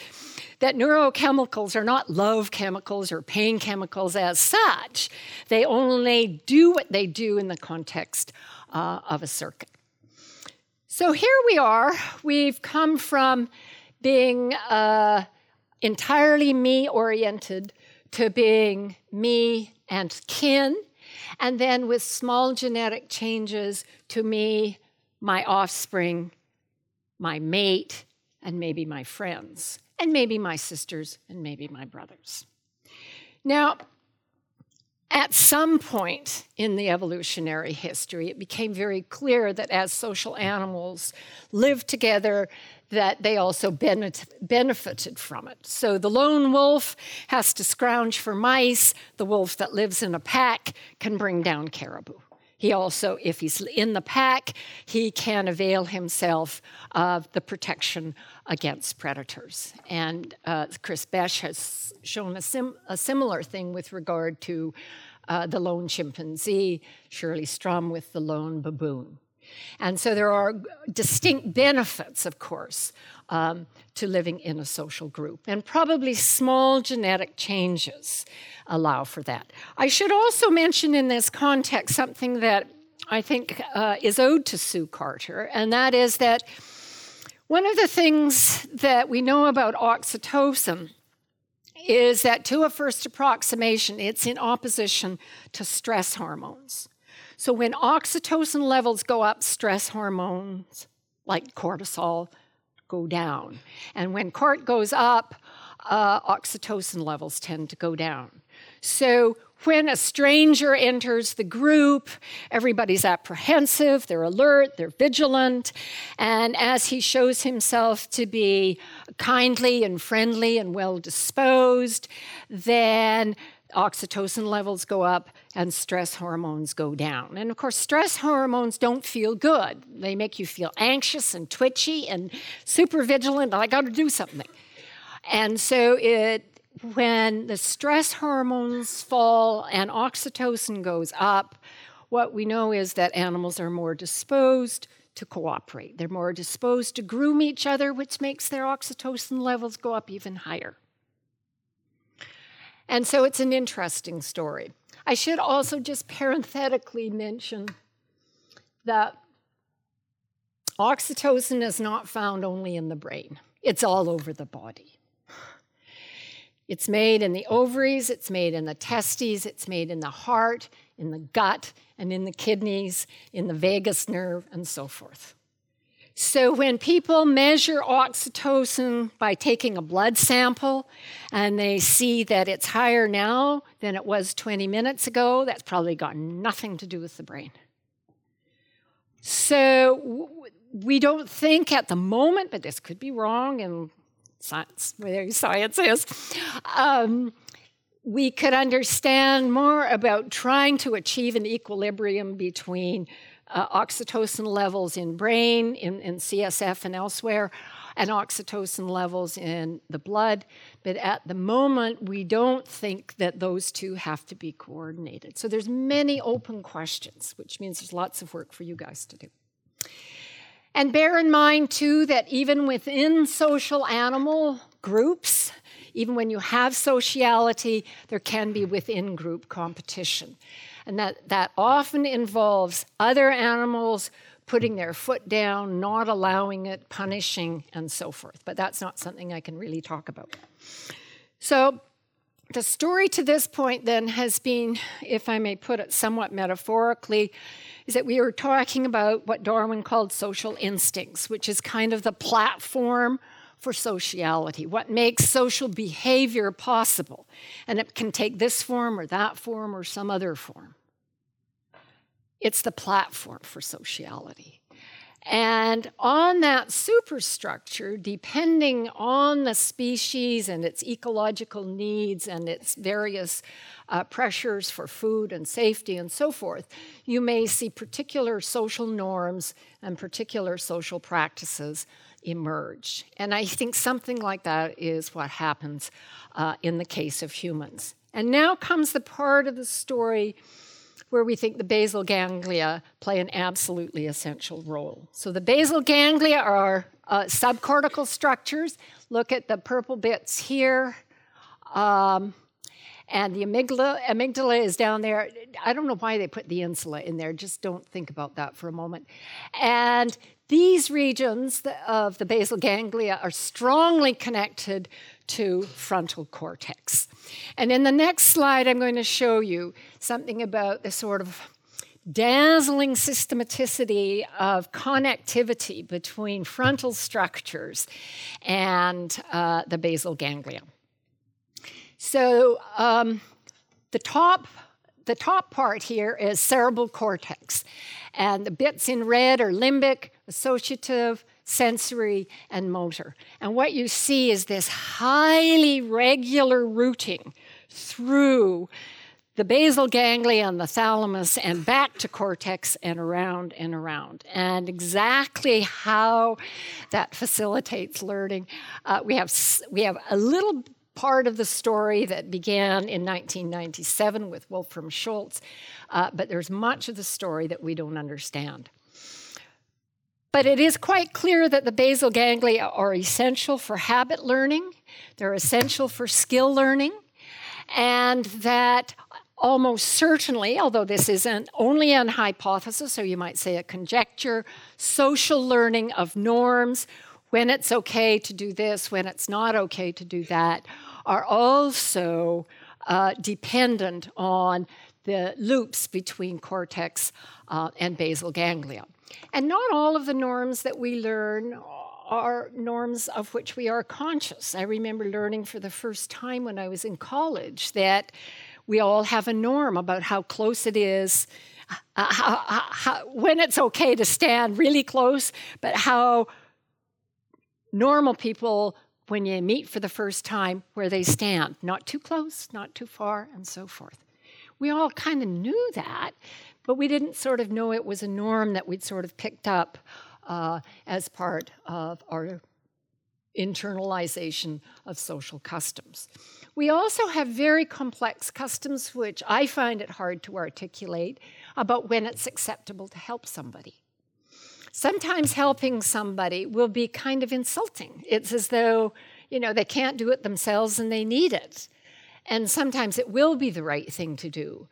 that neurochemicals are not love chemicals or pain chemicals as such. They only do what they do in the context uh, of a circuit. So here we are. We've come from being uh, entirely me oriented to being me and kin, and then with small genetic changes to me, my offspring, my mate, and maybe my friends, and maybe my sisters, and maybe my brothers. Now, at some point in the evolutionary history, it became very clear that as social animals lived together, that they also benefited from it. So the lone wolf has to scrounge for mice. The wolf that lives in a pack can bring down caribou. He also, if he's in the pack, he can avail himself of the protection against predators. And uh, Chris Boesch has shown a, sim- a, similar thing with regard to uh, the lone chimpanzee, Shirley Strum with the lone baboon. And so there are distinct benefits, of course, um, to living in a social group. And probably small genetic changes allow for that. I should also mention in this context something that I think uh, is owed to Sue Carter, and that is that one of the things that we know about oxytocin is that to a first approximation, it's in opposition to stress hormones. So when oxytocin levels go up, stress hormones like cortisol go down. And when cort goes up, uh, oxytocin levels tend to go down. So when a stranger enters the group, everybody's apprehensive, they're alert, they're vigilant, and as he shows himself to be kindly and friendly and well disposed, then oxytocin levels go up and stress hormones go down. And of course, stress hormones don't feel good. They make you feel anxious and twitchy and super vigilant. I got to do something. And so it when the stress hormones fall and oxytocin goes up, what we know is that animals are more disposed to cooperate. They're more disposed to groom each other, which makes their oxytocin levels go up even higher. And so it's an interesting story. I should also just parenthetically mention that oxytocin is not found only in the brain, it's all over the body. It's made in the ovaries, it's made in the testes, it's made in the heart, in the gut, and in the kidneys, in the vagus nerve, and so forth. So, when people measure oxytocin by taking a blood sample and they see that it's higher now than it was 20 minutes ago, that's probably got nothing to do with the brain. So, we don't think at the moment, but this could be wrong, and science, where science is, um, we could understand more about trying to achieve an equilibrium between uh, oxytocin levels in brain, in, in CSF, and elsewhere, and oxytocin levels in the blood. But at the moment, we don't think that those two have to be coordinated. So there's many open questions, which means there's lots of work for you guys to do. And bear in mind, too, that even within social animal groups, even when you have sociality, there can be within group competition. And that, that often involves other animals putting their foot down, not allowing it, punishing, and so forth. But that's not something I can really talk about. So, the story to this point then has been, if I may put it somewhat metaphorically, is that we are talking about what Darwin called social instincts, which is kind of the platform for sociality, what makes social behavior possible. And it can take this form or that form or some other form. It's the platform for sociality. And on that superstructure, depending on the species and its ecological needs and its various uh, pressures for food and safety and so forth, you may see particular social norms and particular social practices emerge. And I think something like that is what happens uh, in the case of humans. And now comes the part of the story where we think the basal ganglia play an absolutely essential role. So the basal ganglia are uh, subcortical structures. Look at the purple bits here. Um, and the amygdala, amygdala is down there. I don't know why they put the insula in there. Just don't think about that for a moment. And these regions of the basal ganglia are strongly connected to frontal cortex. And in the next slide, I'm going to show you something about the sort of dazzling systematicity of connectivity between frontal structures and uh, the basal ganglia. So um, the top the top part here is cerebral cortex, and the bits in red are limbic, associative, sensory, and motor. And what you see is this highly regular routing through the basal ganglia and the thalamus and back to cortex and around and around. And exactly how that facilitates learning, uh, we, have, we have a little part of the story that began in 1997 with Wolfram Schultz, uh, but there's much of the story that we don't understand. But it is quite clear that the basal ganglia are essential for habit learning, they're essential for skill learning, and that almost certainly, although this isn't only an hypothesis, so you might say a conjecture, social learning of norms, when it's okay to do this, when it's not okay to do that, are also uh, dependent on the loops between cortex uh, and basal ganglia. And not all of the norms that we learn are norms of which we are conscious. I remember learning for the first time when I was in college that we all have a norm about how close it is, uh, how, how, when it's okay to stand really close, but how normal people, when you meet for the first time, where they stand, not too close, not too far, and so forth. We all kind of knew that, but we didn't sort of know it was a norm that we'd sort of picked up uh, as part of our internalization of social customs. We also have very complex customs, which I find it hard to articulate about when it's acceptable to help somebody. Sometimes helping somebody will be kind of insulting. It's as though, you know, they can't do it themselves and they need it. And sometimes it will be the right thing to do.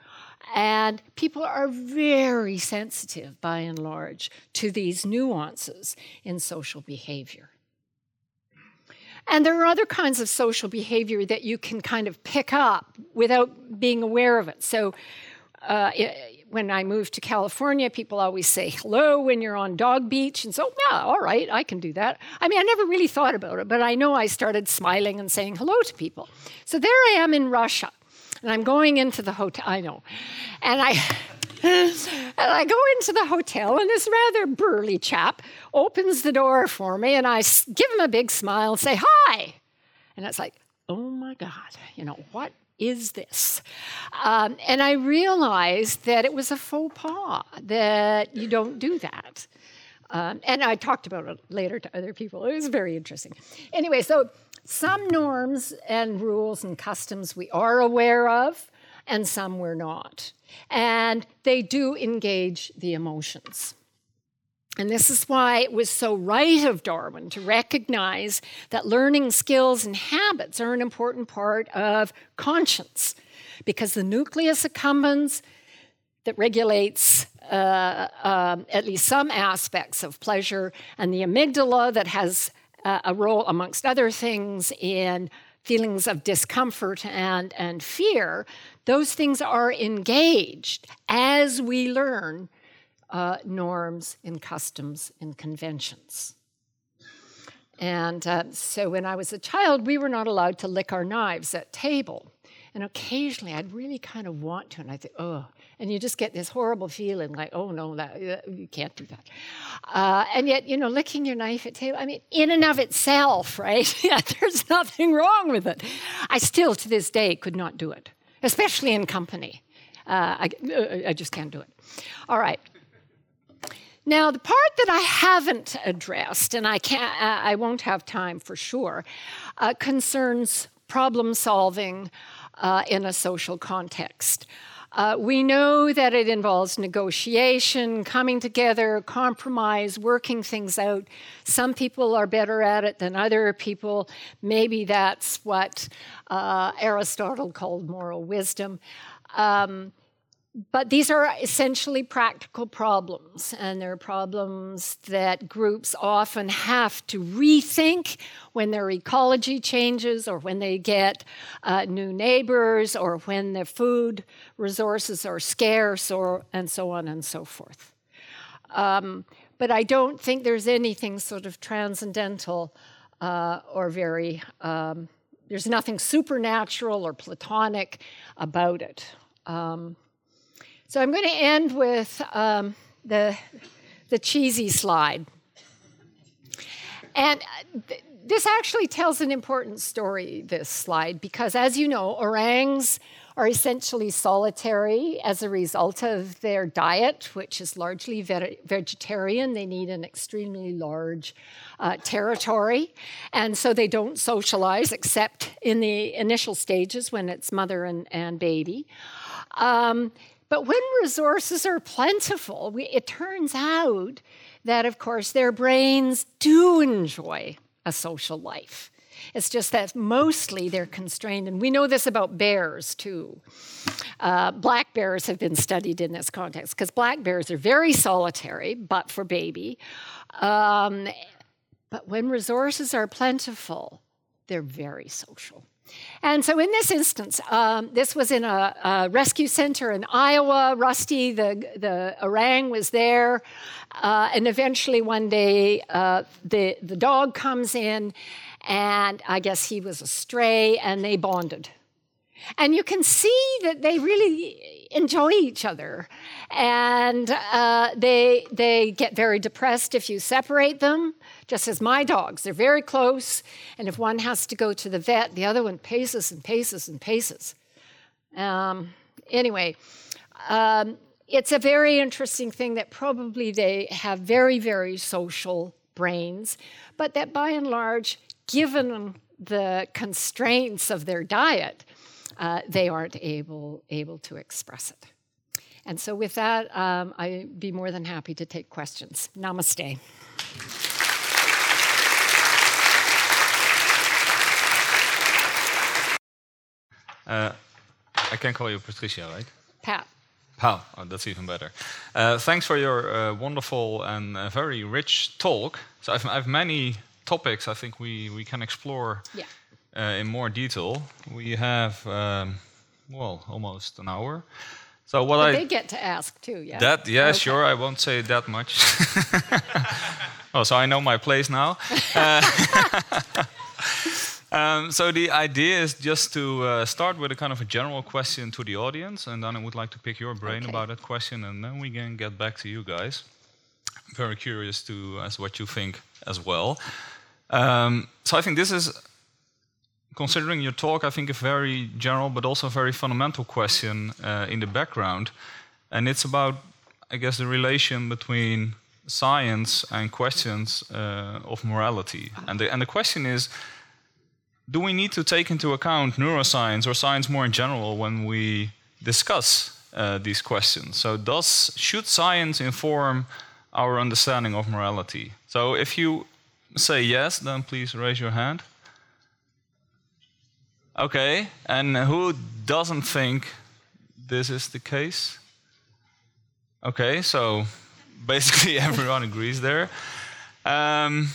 And people are very sensitive, by and large, to these nuances in social behavior. And there are other kinds of social behavior that you can kind of pick up without being aware of it. So, uh, when I moved to California, people always say hello when you're on Dog Beach. And so, yeah, all right, I can do that. I mean, I never really thought about it, but I know I started smiling and saying hello to people. So there I am in Russia, and I'm going into the hotel. I know. And I. [laughs] and I go into the hotel, and this rather burly chap opens the door for me, and I give him a big smile and say, Hi. And it's like, oh my God, you know, what is this? Um, and I realized that it was a faux pas, that you don't do that. Um, and I talked about it later to other people. It was very interesting. Anyway, so some norms and rules and customs we are aware of, and some we're not. And they do engage the emotions. And this is why it was so right of Darwin to recognize that learning skills and habits are an important part of conscience, because the nucleus accumbens that regulates uh, um, at least some aspects of pleasure, and the amygdala that has uh, a role, amongst other things, in feelings of discomfort and, and fear, those things are engaged as we learn uh, norms and customs and conventions. And uh, so when I was a child, we were not allowed to lick our knives at table. And occasionally I'd really kind of want to, and I'd think, oh, and you just get this horrible feeling like, oh no, that, you can't do that. Uh, and yet, you know, licking your knife at table, I mean, in and of itself, right? [laughs] there's nothing wrong with it. I still, to this day, could not do it, especially in company. Uh, I, uh, I just can't do it. All right. Now, the part that I haven't addressed, and I can't, I won't have time for sure, uh, concerns problem solving uh, in a social context. Uh, we know that it involves negotiation, coming together, compromise, working things out. Some people are better at it than other people. Maybe that's what uh, Aristotle called moral wisdom. Um, but these are essentially practical problems, and they're problems that groups often have to rethink when their ecology changes, or when they get uh, new neighbors, or when their food resources are scarce, or and so on and so forth. Um, but I don't think there's anything sort of transcendental uh, or very. Um, there's nothing supernatural or platonic about it. Um, so I'm going to end with um, the, the cheesy slide. And uh, th- this actually tells an important story, this slide, because as you know, orangs are essentially solitary as a result of their diet, which is largely ve- vegetarian. They need an extremely large uh, territory, and so they don't socialize except in the initial stages when it's mother and, and baby. Um, but when resources are plentiful, we, it turns out that, of course, their brains do enjoy a social life. It's just that mostly they're constrained, and we know this about bears too. Uh, black bears have been studied in this context because black bears are very solitary, but for baby. Um, but when resources are plentiful, they're very social. And so, in this instance, um, this was in a, a, rescue center in Iowa. Rusty, the, the orang, was there. Uh, and eventually, one day, uh, the, the dog comes in, and I guess he was a stray, and they bonded. And you can see that they really enjoy each other. And uh, they, they get very depressed if you separate them, just as my dogs. They're very close. And if one has to go to the vet, the other one paces and paces and paces. Um, anyway, um, it's a very interesting thing that probably they have very, very social brains, but that by and large, given the constraints of their diet, uh, they aren't able, able to express it. And so, with that, um, I'd be more than happy to take questions. Namaste. Uh, I can call you Patricia, right? Pat. Pal, oh, that's even better. Uh, thanks for your uh, wonderful and uh, very rich talk. So I've, I've many topics I think we, we can explore yeah. uh, in more detail. We have, um, well, almost an hour. So what I they get to ask too, yeah. That yeah, okay. sure. I won't say that much. [laughs] oh, so I know my place now. [laughs] [laughs] Um, so the idea is just to uh, start with a kind of a general question to the audience, and then I would like to pick your brain okay. about that question, and then we can get back to you guys. I'm very curious to as what you think as well. Um, so I think this is, considering your talk, I think a very general but also very fundamental question uh, in the background. And it's about, I guess, the relation between science and questions uh, of morality. And the, and the question is, do we need to take into account neuroscience or science more in general when we discuss uh, these questions? So does, should science inform our understanding of morality? So if you say yes, then please raise your hand. Okay, and who doesn't think this is the case? Okay, so basically [laughs] everyone agrees there. Um,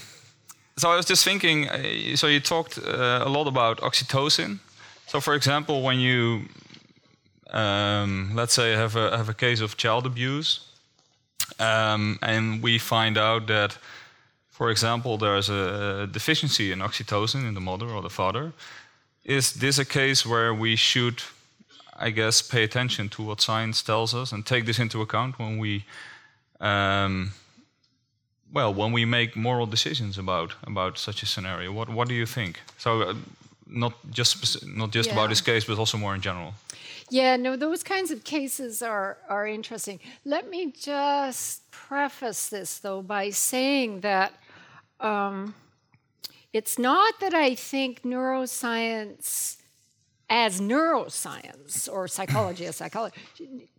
so I was just thinking. Uh, so you talked uh, a lot about oxytocin. So, for example, when you um, let's say have a have a case of child abuse, um, and we find out that for example, there's a deficiency in oxytocin in the mother or the father, is this a case where we should, I guess, pay attention to what science tells us and take this into account when we, um, well, when we make moral decisions about about such a scenario? What What do you think? So, uh, not just not just yeah. about this case, but also more in general. Yeah, no, those kinds of cases are are interesting. Let me just preface this though by saying that um, it's not that I think neuroscience as neuroscience or psychology as psychology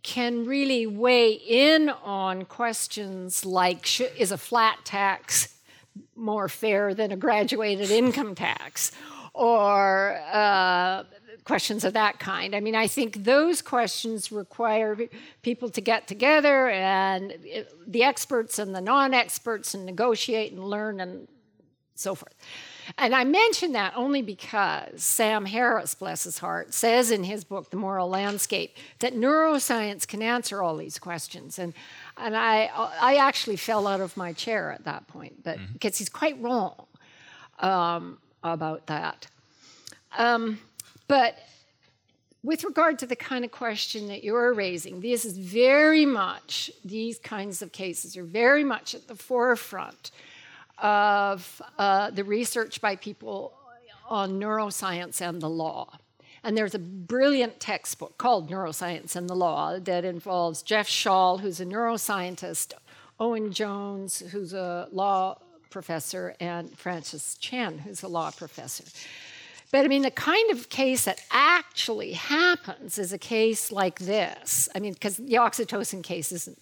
can really weigh in on questions like is a flat tax more fair than a graduated income tax or uh, questions of that kind. I mean, I think those questions require people to get together and the experts and the non experts and negotiate and learn and so forth. And I mention that only because Sam Harris, bless his heart, says in his book, The Moral Landscape, that neuroscience can answer all these questions. And, and I, I actually fell out of my chair at that point, but, mm-hmm. because he's quite wrong um, about that. Um, but with regard to the kind of question that you're raising, this is very much, these kinds of cases are very much at the forefront of uh, the research by people on neuroscience and the law. And there's a brilliant textbook called Neuroscience and the Law that involves Jeff Schall, who's a neuroscientist, Owen Jones, who's a law professor, and Francis Shen, who's a law professor. But I mean, the kind of case that actually happens is a case like this. I mean, because the oxytocin case isn't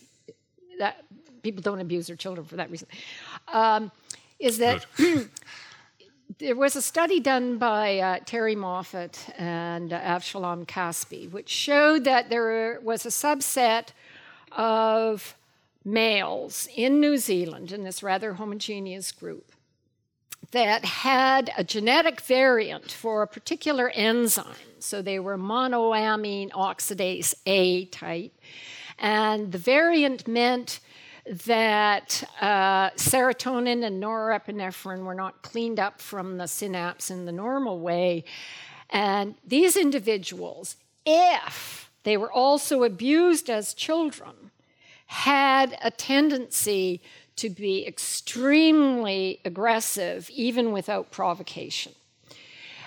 that people don't abuse their children for that reason. Um, is that [clears throat] there was a study done by uh, Terrie Moffitt and uh, Avshalom Caspi, which showed that there was a subset of males in New Zealand in this rather homogeneous group that had a genetic variant for a particular enzyme. So they were monoamine oxidase A type. And the variant meant that uh, serotonin and norepinephrine were not cleaned up from the synapse in the normal way. And these individuals, if they were also abused as children, had a tendency to be extremely aggressive, even without provocation.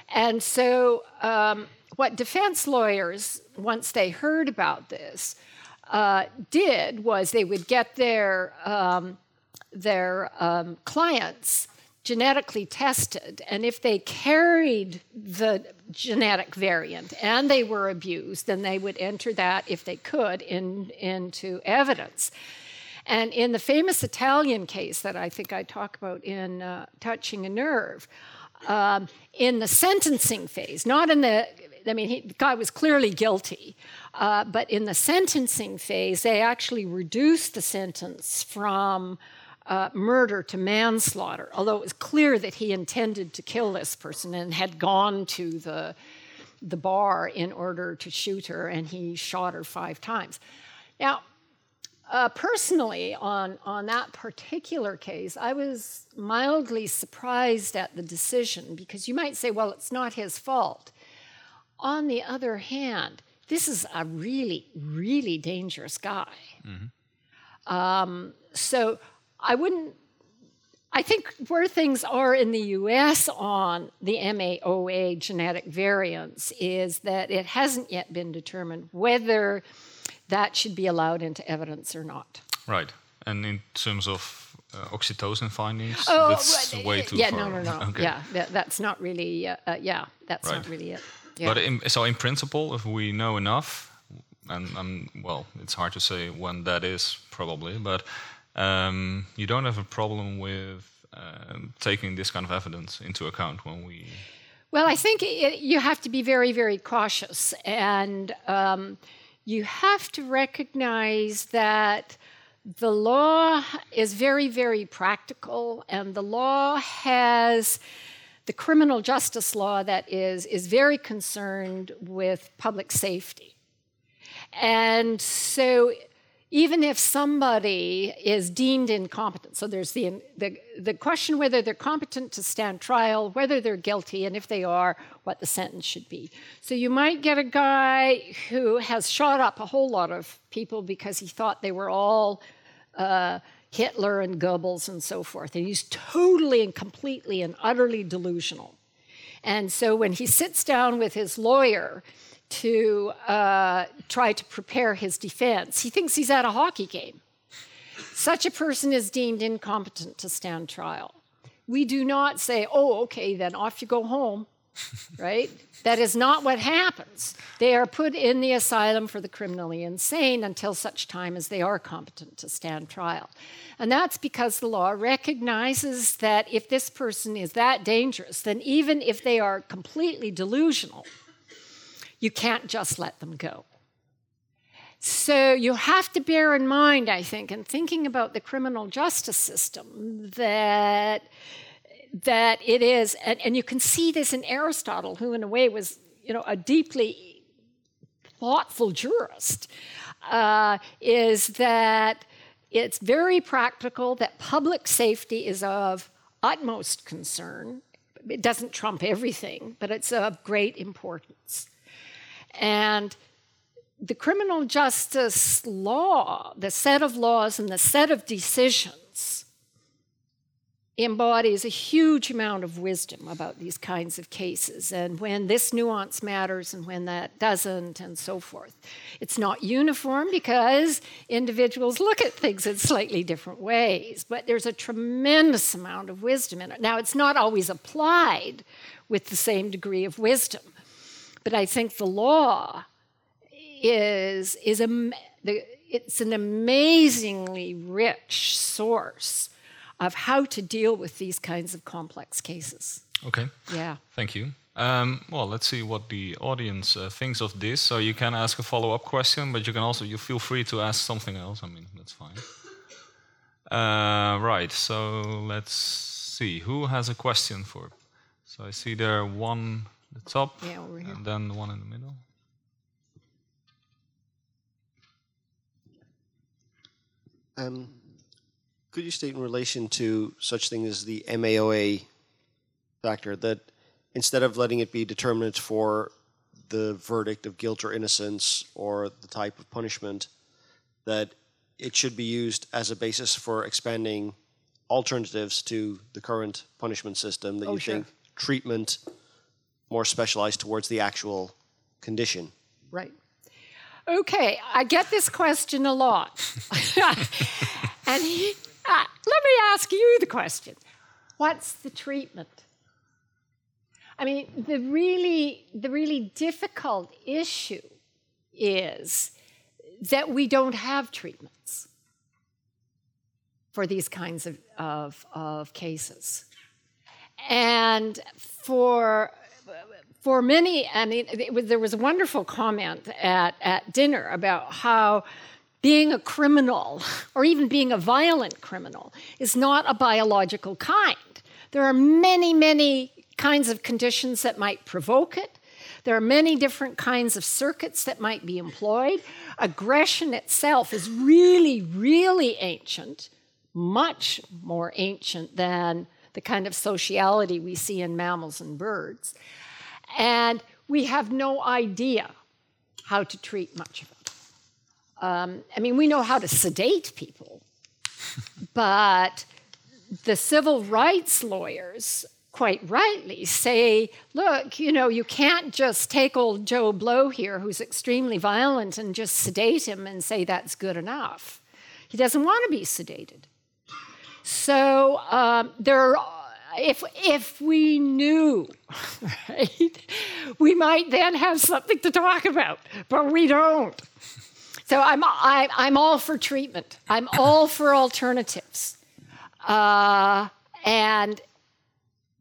And so, um, what defense lawyers, once they heard about this, uh, did was they would get their um, their um, clients genetically tested, and if they carried the genetic variant and they were abused, then they would enter that, if they could, in, into evidence. And in the famous Italian case that I think I talk about in uh, Touching a Nerve, um, in the sentencing phase, not in the, I mean, he, the guy was clearly guilty, uh, but in the sentencing phase, they actually reduced the sentence from uh, murder to manslaughter, although it was clear that he intended to kill this person and had gone to the, the bar in order to shoot her, and he shot her five times. Now, uh, personally, on, on that particular case, I was mildly surprised at the decision because you might say, well, it's not his fault. On the other hand, this is a really, really dangerous guy. Mm-hmm. Um, so I wouldn't. I think where things are in the US on the MAOA genetic variants is that it hasn't yet been determined whether that should be allowed into evidence or not. Right. And in terms of uh, oxytocin findings, oh, that's well, way too yeah, far. Yeah, no, no, no. [laughs] Okay. Yeah, that, that's not really. Uh, uh, yeah, that's right. not really it. Yeah. But in, so, in principle, if we know enough, and, and well, it's hard to say when that is probably, but um, you don't have a problem with uh, taking this kind of evidence into account when we. Well, I think it, you have to be very, very cautious, and. Um, you have to recognize that the law is very, very practical, and the law has the criminal justice law that is, is very concerned with public safety. And so even if somebody is deemed incompetent, so there's the, the, the, question whether they're competent to stand trial, whether they're guilty, and if they are, what the sentence should be. So you might get a guy who has shot up a whole lot of people because he thought they were all uh, Hitler and Goebbels and so forth, and he's totally and completely and utterly delusional. And so when he sits down with his lawyer, to uh, try to prepare his defense. He thinks he's at a hockey game. Such a person is deemed incompetent to stand trial. We do not say, oh, okay, then off you go home, right? That is not what happens. They are put in the asylum for the criminally insane until such time as they are competent to stand trial. And that's because the law recognizes that if this person is that dangerous, then even if they are completely delusional, you can't just let them go. So you have to bear in mind, I think, in thinking about the criminal justice system, that that it is, and, and you can see this in Aristotle, who in a way was, you know, a deeply thoughtful jurist, uh, is that it's very practical that public safety is of utmost concern. It doesn't trump everything, but it's of great importance. And the criminal justice law, the set of laws and the set of decisions, embodies a huge amount of wisdom about these kinds of cases and when this nuance matters and when that doesn't, and so forth. It's not uniform because individuals look at things in slightly different ways, but there's a tremendous amount of wisdom in it. Now, it's not always applied with the same degree of wisdom. But I think the law is, is, a, the, it's an amazingly rich source of how to deal with these kinds of complex cases. Okay. Yeah. Thank you. Um, well, let's see what the audience uh, thinks of this. So you can ask a follow-up question, but you can also you feel free to ask something else. I mean, that's fine. Uh, right. So let's see who has a question for. So I see there one at the top, Yeah, over here. and then the one in the middle. Um, could you state in relation to such thing as the MAOA factor that instead of letting it be determinant for the verdict of guilt or innocence or the type of punishment, that it should be used as a basis for expanding alternatives to the current punishment system that Oh, you sure. think treatment more specialized towards the actual condition? Right. Okay, I get this question a lot. [laughs] and he, let me ask you the question What's the treatment? I mean, the really, the really difficult issue is that we don't have treatments for these kinds of, of, of cases. And for for many, I mean, it was, there was a wonderful comment at, at dinner about how being a criminal, [laughs] or even being a violent criminal, is not a biological kind. There are many, many kinds of conditions that might provoke it. There are many different kinds of circuits that might be employed. Aggression itself is really, really ancient, much more ancient than the kind of sociality we see in mammals and birds. And we have no idea how to treat much of it. Um, I mean, we know how to sedate people, but the civil rights lawyers quite rightly say, look, you know, you can't just take old Joe Blow here, who's extremely violent, and just sedate him and say that's good enough. He doesn't want to be sedated. So um, there, if if we knew, [laughs] right, we might then have something to talk about, but we don't. So I'm I, I'm all for treatment. I'm all for alternatives, uh, and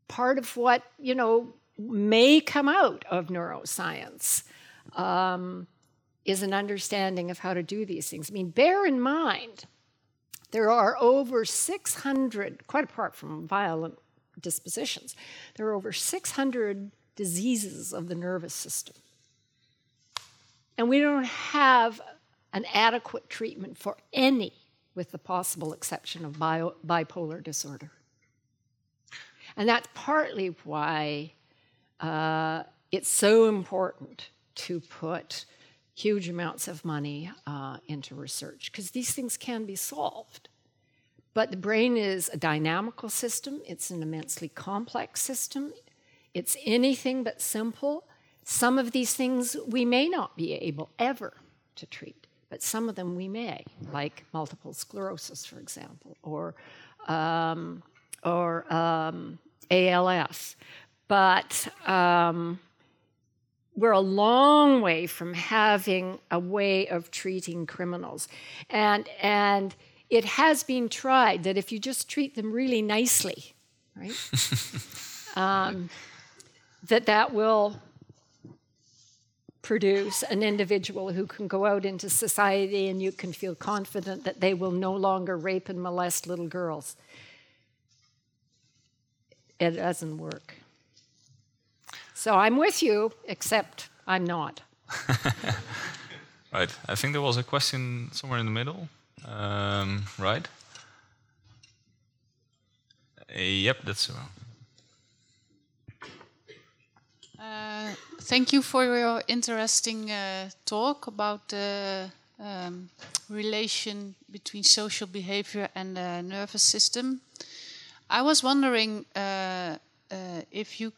part of what you know may come out of neuroscience um, is an understanding of how to do these things. I mean, bear in mind there are over 600, quite apart from violent dispositions, there are over 600 diseases of the nervous system. And we don't have an adequate treatment for any, with the possible exception of bio, bipolar disorder. And that's partly why uh, it's so important to put huge amounts of money uh, into research because these things can be solved. But the brain is a dynamical system, it's an immensely complex system, it's anything but simple. Some of these things we may not be able ever to treat, but some of them we may, like multiple sclerosis, for example, or, um, or um, ALS. But um, we're a long way from having a way of treating criminals. And, and it has been tried that if you just treat them really nicely, right, [laughs] um, that that will produce an individual who can go out into society and you can feel confident that they will no longer rape and molest little girls. It doesn't work. So I'm with you, except I'm not. [laughs] Right. I think there was a question somewhere in the middle. Um, right. Uh, yep, that's uh, Uh, thank you for your interesting uh, talk about the um, relation between social behavior and the nervous system. I was wondering uh, uh, if you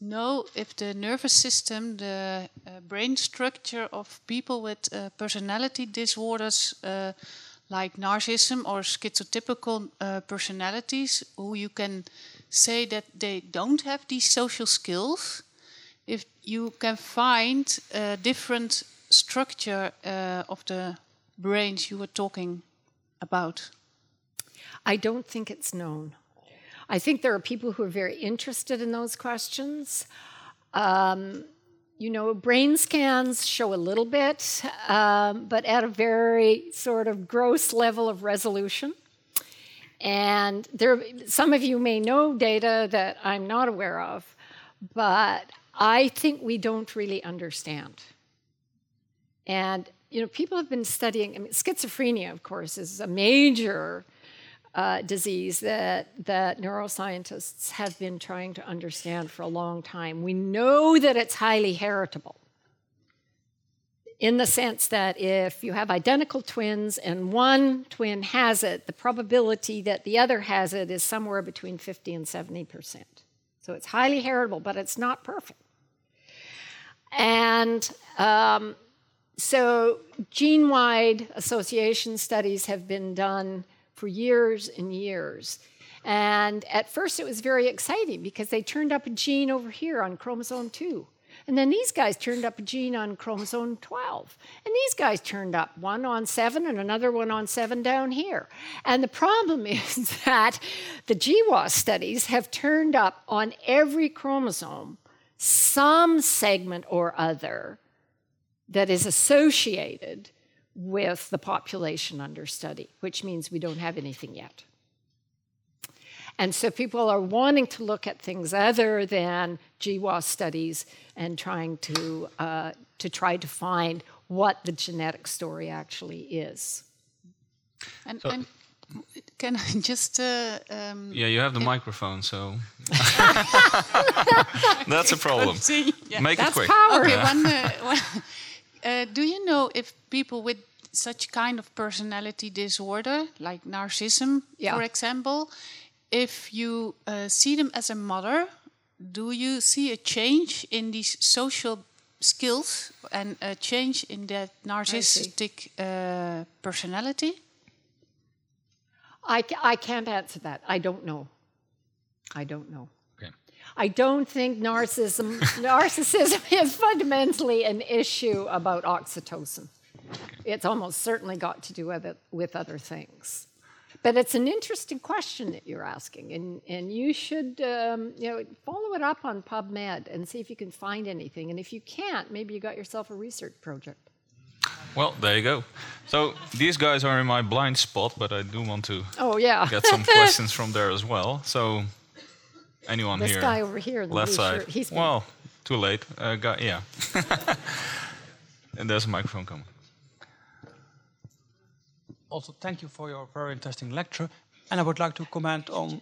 know if the nervous system, the uh, brain structure of people with uh, personality disorders uh, like narcissism or schizotypical uh, personalities, who you can say that they don't have these social skills, you can find a different structure uh, of the brains you were talking about? I don't think it's known. I think there are people who are very interested in those questions. Um, you know, brain scans show a little bit, um, but at a very sort of gross level of resolution. And there, some of you may know data that I'm not aware of, but I think we don't really understand. And you know, people have been studying. I mean, schizophrenia, of course, is a major uh, disease that that neuroscientists have been trying to understand for a long time. We know that it's highly heritable. In the sense that if you have identical twins and one twin has it, the probability that the other has it is somewhere between 50 and 70 percent. So it's highly heritable, but it's not perfect. And um, so gene wide association studies have been done for years and years. And at first it was very exciting because they turned up a gene over here on chromosome 2. And then these guys turned up a gene on chromosome 12. And these guys turned up one on 7 and another one on 7 down here. And the problem [laughs] is that the GWAS studies have turned up on every chromosome some segment or other that is associated with the population under study, which means we don't have anything yet. And so people are wanting to look at things other than GWAS studies and trying to, uh, to try to find what the genetic story actually is. And, so, and can I [laughs] just? Uh, um, yeah, you have the microphone, so [laughs] that's a problem. [laughs] Yeah. Make that's it quick. Power. Okay, one, uh, one uh, do you know if people with such kind of personality disorder, like narcissism, yeah. for example, if you uh, see them as a mother, do you see a change in these social skills and a change in that narcissistic uh, personality? I, I can't answer that. I don't know. I don't know. Okay. I don't think narcissism, narcissism [laughs] is fundamentally an issue about oxytocin. It's almost certainly got to do with, it, with other things. But it's an interesting question that you're asking, and, and you should um, you know, follow it up on PubMed and see if you can find anything. And if you can't, maybe you got yourself a research project. Well, there you go. So these guys are in my blind spot, but I do want to oh, yeah. get some [laughs] questions from there as well. So anyone this here? This guy over here, left side. Shirt, he's well, too late. Uh, guy, yeah. [laughs] and there's a microphone coming. Also, thank you for your very interesting lecture. And I would like to comment on.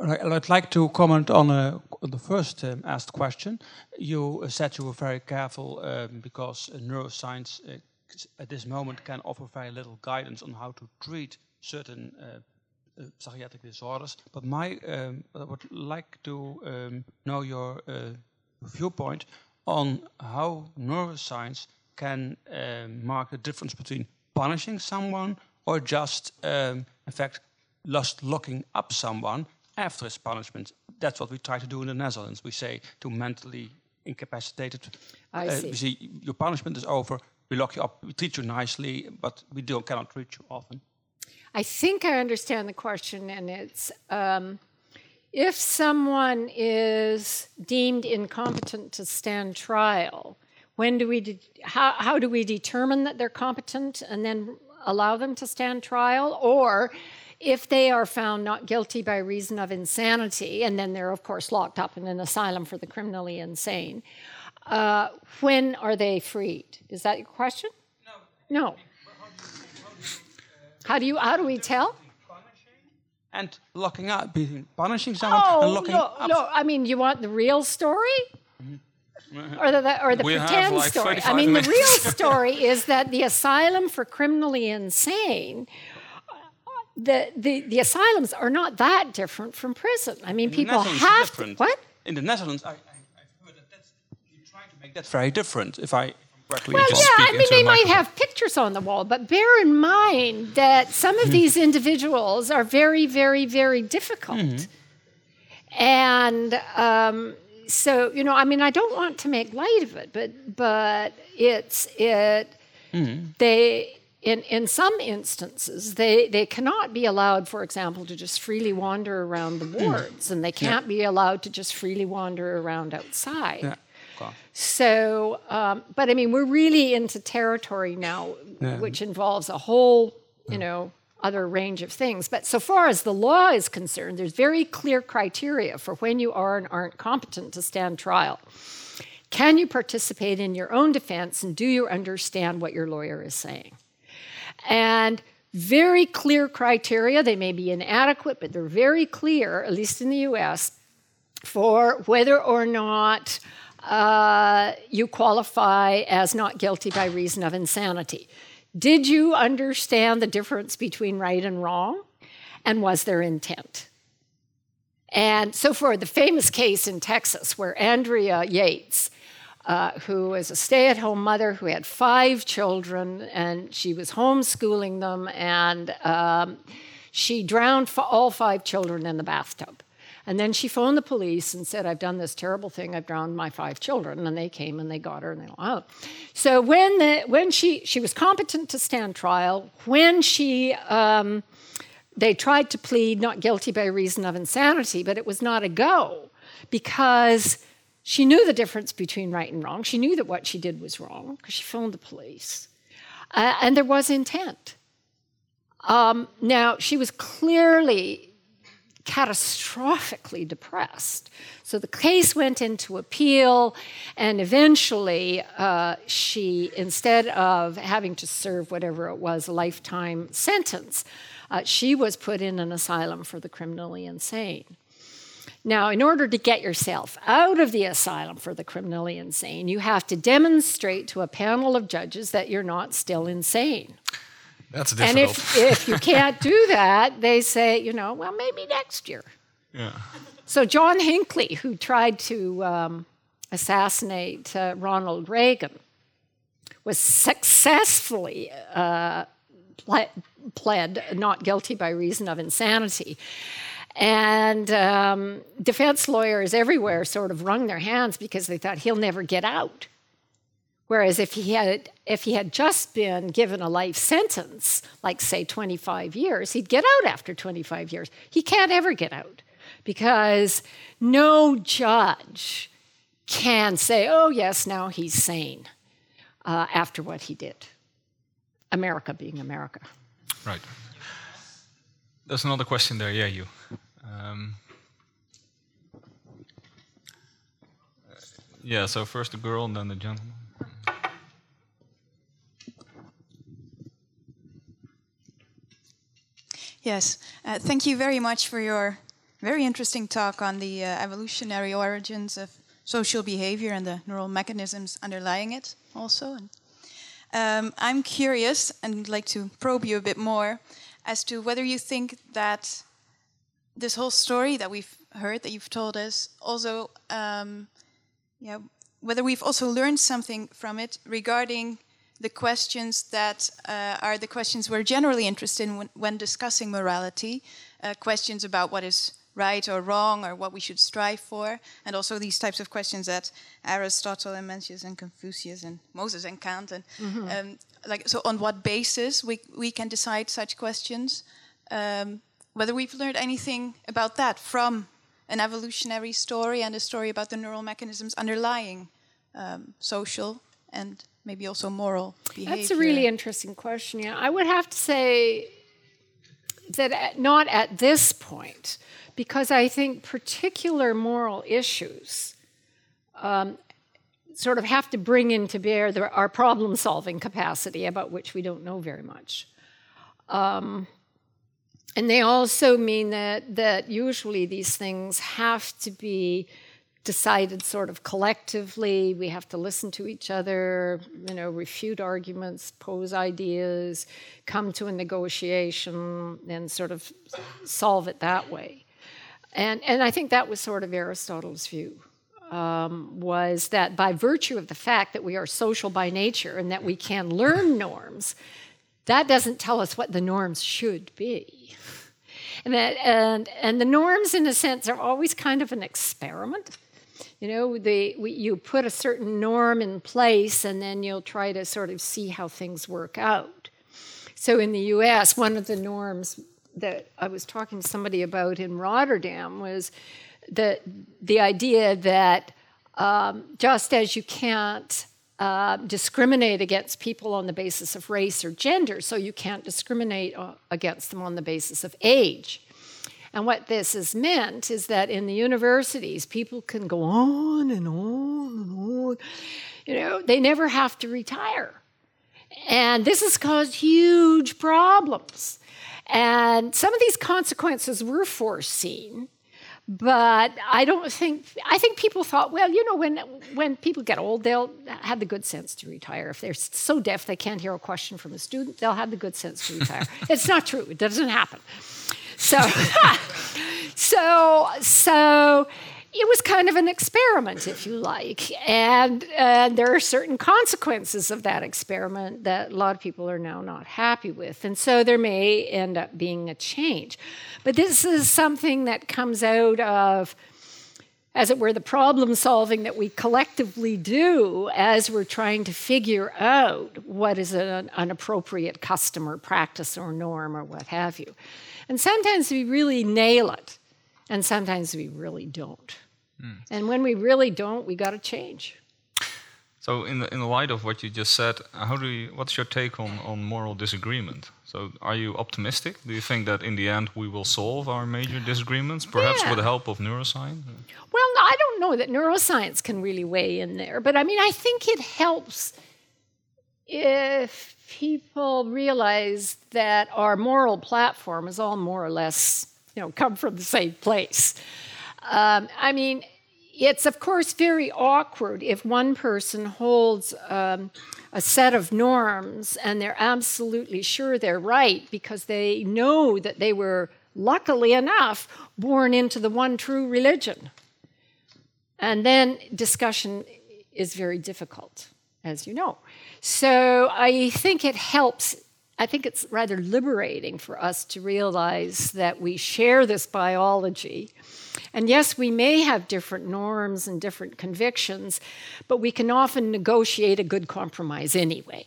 I'd like to comment on uh, the first um, asked question. You uh, said you were very careful um, because uh, neuroscience uh, at this moment can offer very little guidance on how to treat certain uh, uh, psychiatric disorders. But my, um, I would like to um, know your uh, viewpoint on how neuroscience can um, mark the difference between punishing someone or just, um, in fact, just locking up someone after his punishment. That's what we try to do in the Netherlands. We say to mentally incapacitated. I uh, see. We see your punishment is over. We lock you up. We treat you nicely, but we don't cannot treat you often. I think I understand the question, and it's um, if someone is deemed incompetent to stand trial, when do we how, how do we determine that they're competent and then allow them to stand trial? Or if they are found not guilty by reason of insanity, and then they're, of course, locked up in an asylum for the criminally insane, uh, when are they freed? Is that your question? No. No. How do you? How do we tell? And locking up, punishing someone oh, and locking no, up. No, I mean, you want the real story? Mm-hmm. Or the, or the pretend like story. I mean, minutes. the real story is that the asylum for criminally insane, the, the, the asylums are not that different from prison. I mean, In people have to, what? In the Netherlands, I, I, have heard that that's, you try to make that very different. If I well, yeah, I mean, they might have pictures on the wall, but bear in mind that some of mm. these individuals are very, very, very difficult. Mm-hmm. And um, so, you know, I mean, I don't want to make light of it, but but it's it. Mm-hmm. They in, in some instances, they, they cannot be allowed, for example, to just freely wander around the wards, and they can't be allowed to just freely wander around outside. Yeah. So, um, but I mean, we're really into territory now, Yeah. which involves a whole, you know, other range of things. But so far as the law is concerned, there's very clear criteria for when you are and aren't competent to stand trial. Can you participate in your own defense and do you understand what your lawyer is saying? And very clear criteria, they may be inadequate, but they're very clear, at least in the US, for whether or not uh, you qualify as not guilty by reason of insanity. Did you understand the difference between right and wrong? And was there intent? And so, for the famous case in Texas where Andrea Yates, uh, who was a stay at home mother who had five children and she was homeschooling them, and um, she drowned all five children in the bathtub. And then she phoned the police and said, I've done this terrible thing. I've drowned my five children. And they came and they got her and they went out. So when, the, when she, she was competent to stand trial, when she, um, they tried to plead not guilty by reason of insanity, but it was not a go because she knew the difference between right and wrong. She knew that what she did was wrong because she phoned the police. Uh, and there was intent. Um, now, she was clearly catastrophically depressed. So the case went into appeal, and eventually uh, she, instead of having to serve whatever it was, a lifetime sentence, uh, she was put in an asylum for the criminally insane. Now, in order to get yourself out of the asylum for the criminally insane, you have to demonstrate to a panel of judges that you're not still insane. That's And difficult. if, if you can't do [laughs] that, they say, you know, well, maybe next year. yeah. So John Hinckley, who tried to um, assassinate uh, Ronald Reagan, was successfully uh, ple- pled not guilty by reason of insanity. And um, defense lawyers everywhere sort of wrung their hands because they thought he'll never get out. Whereas if he had if he had just been given a life sentence, like say 25 years, he'd get out after 25 years. He can't ever get out because no judge can say, "Oh yes, now he's sane," uh, after what he did. America being America. Right. There's another question there. Yeah, you. Um, yeah. So first the girl, and then the gentleman. Yes, uh, thank you very much for your very interesting talk on the uh, evolutionary origins of social behavior and the neural mechanisms underlying it, also. And, um, I'm curious and like to probe you a bit more as to whether you think that this whole story that we've heard, that you've told us, also, um, yeah, whether we've also learned something from it regarding the questions that uh, are the questions we're generally interested in when, when discussing morality, uh, questions about what is right or wrong or what we should strive for, and also these types of questions that Aristotle and Mencius and Confucius and Moses and Kant and um, like so on what basis we we can decide such questions. Um, whether we've learned anything about that from an evolutionary story and a story about the neural mechanisms underlying um, social and maybe also moral behavior. That's a really interesting question. Yeah, I would have to say that at, not at this point, because I think particular moral issues um, sort of have to bring into bear the, our problem solving capacity, about which we don't know very much. Um, and they also mean that, that usually these things have to be decided sort of collectively. We have to listen to each other, you know, refute arguments, pose ideas, come to a negotiation, and sort of solve it that way. And, and I think that was sort of Aristotle's view. Um, was that by virtue of the fact that we are social by nature and that we can learn norms, that doesn't tell us what the norms should be. And, that, and, and the norms, in a sense, are always kind of an experiment. You know, the, we, you put a certain norm in place and then you'll try to sort of see how things work out. So in the US, one of the norms that I was talking to somebody about in Rotterdam was the, the idea that um, just as you can't uh, discriminate against people on the basis of race or gender, so you can't discriminate uh, against them on the basis of age. And what this has meant is that in the universities, people can go on and on and on. You know, they never have to retire. And this has caused huge problems. And some of these consequences were foreseen, but I don't think I think people thought, well, you know, when when people get old, they'll have the good sense to retire. If they're so deaf they can't hear a question from a student, they'll have the good sense to retire. [laughs] it's not true. It doesn't happen. So, [laughs] [laughs] so, so it was kind of an experiment, if you like. And, and there are certain consequences of that experiment that a lot of people are now not happy with. And so there may end up being a change. But this is something that comes out of, as it were, the problem solving that we collectively do as we're trying to figure out what is an, an appropriate customer practice or norm or what have you. And sometimes we really nail it, and sometimes we really don't. Mm. And when we really don't, we got to change. So, in the in the light of what you just said, how do you, what's your take on, on moral disagreement? So, are you optimistic? Do you think that in the end we will solve our major disagreements, perhaps yeah. with the help of neuroscience? Well, I don't know that neuroscience can really weigh in there, but I mean, I think it helps if people realize that our moral platform is all more or less, you know, come from the same place. Um, I mean, it's of course very awkward if one person holds um, a set of norms and they're absolutely sure they're right because they know that they were, luckily enough, born into the one true religion. And then discussion is very difficult, as you know. So I think it helps. I think it's rather liberating for us to realize that we share this biology. And yes, we may have different norms and different convictions, but we can often negotiate a good compromise anyway.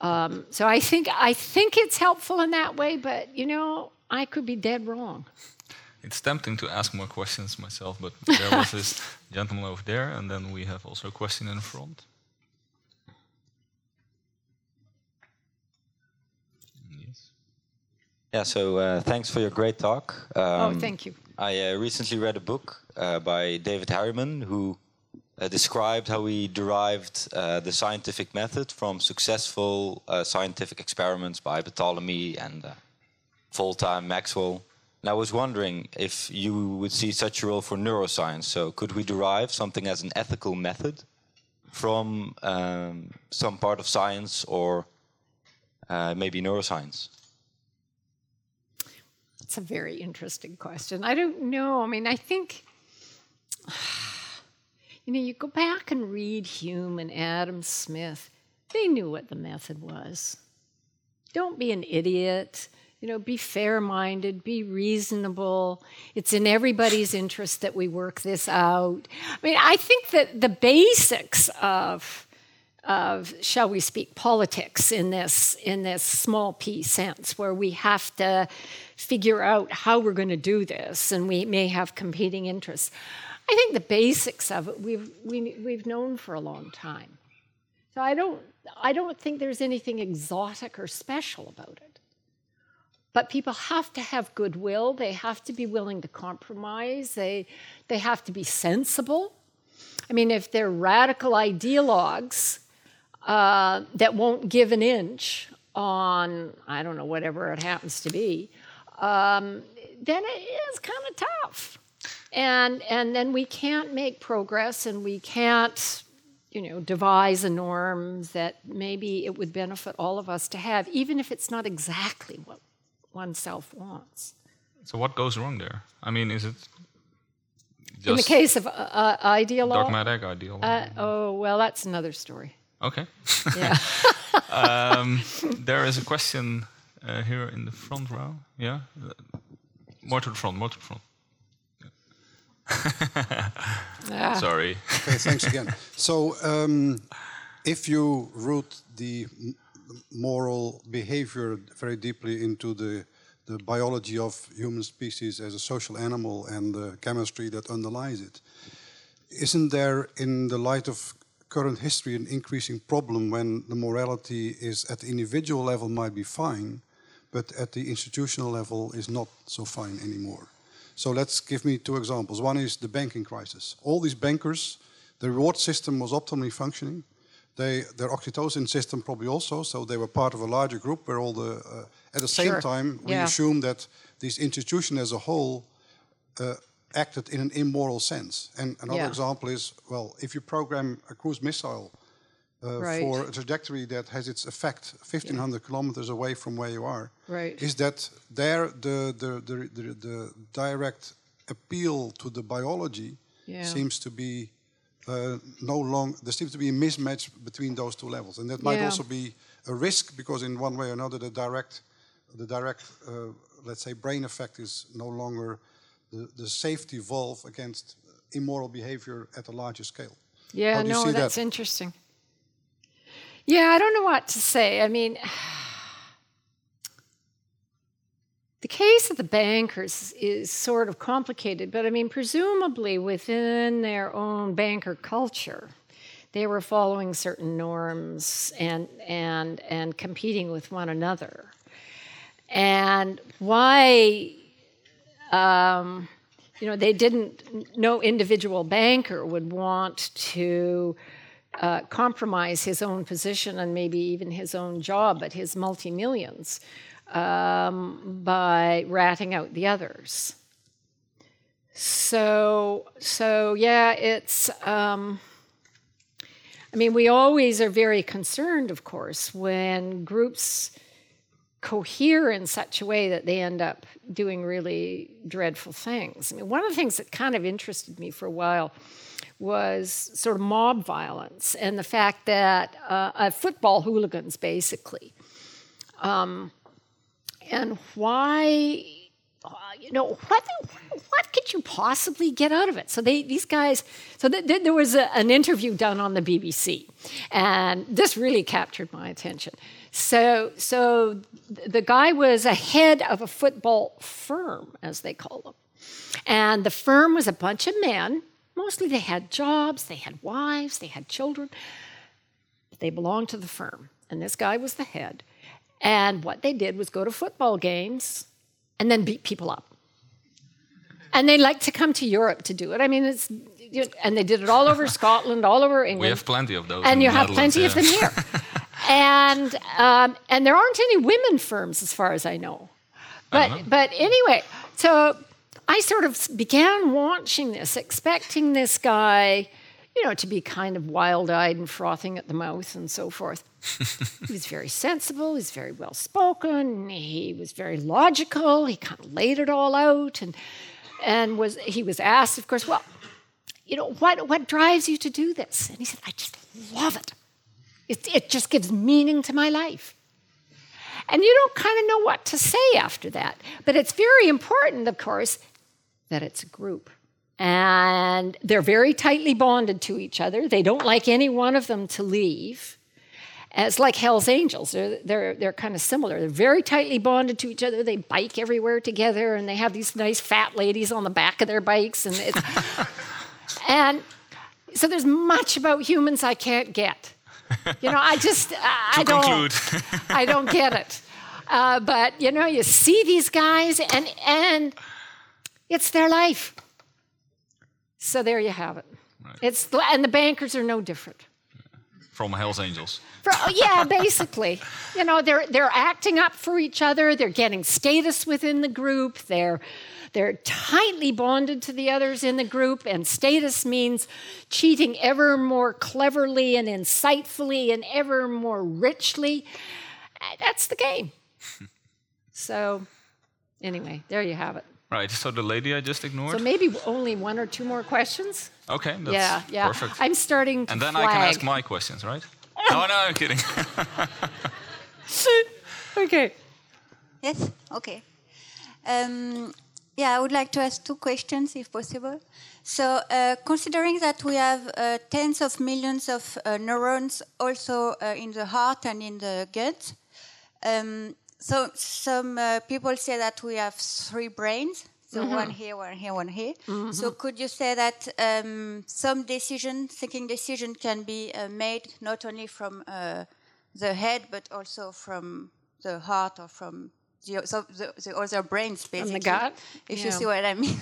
Um, so I think I think it's helpful in that way, but you know, I could be dead wrong. It's tempting to ask more questions myself, but [laughs] there was this gentleman over there, and then we have also a question in front. Yeah, so uh, thanks for your great talk. Oh, um, oh, thank you. I uh, recently read a book uh, by David Harriman who uh, described how he derived uh, the scientific method from successful uh, scientific experiments by Ptolemy and Volta and Maxwell. And I was wondering if you would see such a role for neuroscience. So, could we derive something as an ethical method from um, some part of science or maybe neuroscience? That's a very interesting question. I don't know. I mean, I think, [sighs] you know, you go back and read Hume and Adam Smith, they knew what the method was. Don't be an idiot. You know, be fair minded, be reasonable. It's in everybody's interest that we work this out. I mean, I think that the basics of of, shall we speak, politics in this in this small p sense, where we have to figure out how we're going to do this, and we may have competing interests. I think the basics of it we've we, have we have known for a long time. So I don't I don't think there's anything exotic or special about it. But people have to have goodwill. They have to be willing to compromise. They they have to be sensible. I mean, if they're radical ideologues, uh, that won't give an inch on, I don't know, whatever it happens to be, um, then it is kind of tough. And, and then we can't make progress and we can't, you know, devise a norm that maybe it would benefit all of us to have, even if it's not exactly what oneself wants. So what goes wrong there? I mean, is it in the case of uh, uh ideal dogmatic ideal? Uh, oh well, that's another story. Okay. Yeah. [laughs] um, [laughs] there is a question uh, here in the front row. Yeah. More to the front. More to the front. Yeah. [laughs] Sorry. Okay. Thanks again. So, um, if you root the moral behavior very deeply into the the biology of human species as a social animal and the chemistry that underlies it. Isn't there, in the light of current history, an increasing problem when the morality is at the individual level might be fine, but at the institutional level is not so fine anymore? So let's give me two examples. One is the banking crisis. All these bankers, the reward system was optimally functioning. They, their oxytocin system probably also, so they were part of a larger group where all the, uh, at the same Sure. time, we Yeah. assume that this institution as a whole uh, acted in an immoral sense. And another Yeah. example is, well, if you program a cruise missile uh, Right. for a trajectory that has its effect 1,500 kilometers away from where you are, Right. is that there the, the, the, the, the direct appeal to the biology Yeah. seems to be uh, no long. There seems to be a mismatch between those two levels, and that might Yeah. also be a risk because in one way or another, the direct, the direct, uh, let's say, brain effect is no longer the, the safety valve against immoral behavior at a larger scale. Yeah, no, that's that? interesting. Yeah, I don't know what to say. I mean, [sighs] the case of the bankers is sort of complicated, but I mean, presumably within their own banker culture, they were following certain norms and and and competing with one another. And why um, you know, they didn't, no individual banker would want to uh, compromise his own position and maybe even his own job at his multi millions um, by ratting out the others. So, so yeah, it's. Um, I mean, we always are very concerned, of course, when groups cohere in such a way that they end up doing really dreadful things. I mean, one of the things that kind of interested me for a while was sort of mob violence and the fact that uh, football hooligans, basically, um, and why. Uh, you know what? What could you possibly get out of it? So they, these guys. So th- th- there was a, an interview done on the BBC, and this really captured my attention. So, so the guy was a head of a football firm, as they call them, and the firm was a bunch of men. Mostly, they had jobs, they had wives, they had children. They belonged to the firm, and this guy was the head. And what they did was go to football games and then beat people up. And they like to come to Europe to do it. I mean, it's you know, and they did it all over [laughs] Scotland, all over England. We have plenty of those. and you have plenty of them here. [laughs] and um, and there aren't any women firms, as far as I know. But but anyway, so I sort of began watching this, expecting this guy, you know, to be kind of wild-eyed and frothing at the mouth and so forth. [laughs] he was very sensible. He's very well spoken. He was very logical. He kind of laid it all out, and and was he was asked, of course, well, you know, what what drives you to do this? And he said, I just love it. It it just gives meaning to my life. And you don't kind of know what to say after that. But it's very important, of course, that it's a group. And they're very tightly bonded to each other. They don't like any one of them to leave. It's like Hell's Angels. They're, they're, they're kind of similar. They're very tightly bonded to each other. They bike everywhere together, and they have these nice fat ladies on the back of their bikes. And, it's, [laughs] and so there's much about humans I can't get. You know, I just, [laughs] I, I don't, conclude. [laughs] I don't get it. Uh, but you know, you see these guys, and and it's their life. So there you have it. It's and the bankers are no different. From Hell's Angels. For, yeah, basically, [laughs] you know, they're they're acting up for each other. They're getting status within the group. They're they're tightly bonded to the others in the group, and status means cheating ever more cleverly and insightfully and ever more richly. That's the game. [laughs] so, anyway, there you have it. Right. So the lady I just ignored. So maybe only one or two more questions. okay. That's yeah, yeah. Perfect. I'm starting to and then flag. I can ask my questions, right? [laughs] no, no, I'm kidding. [laughs] okay. Yes, okay. Um, Yeah, I would like to ask two questions, if possible. So, uh, considering that we have uh, tens of millions of uh, neurons also uh, in the heart and in the gut, um, so some uh, people say that we have three brains. So Mhm. one here, one here, one here. Mhm. So could you say that um, some decision, thinking decision, can be uh, made not only from uh, the head but also from the heart or from the, so the, the other brains, basically. From the gut? If Yeah. you see what I mean.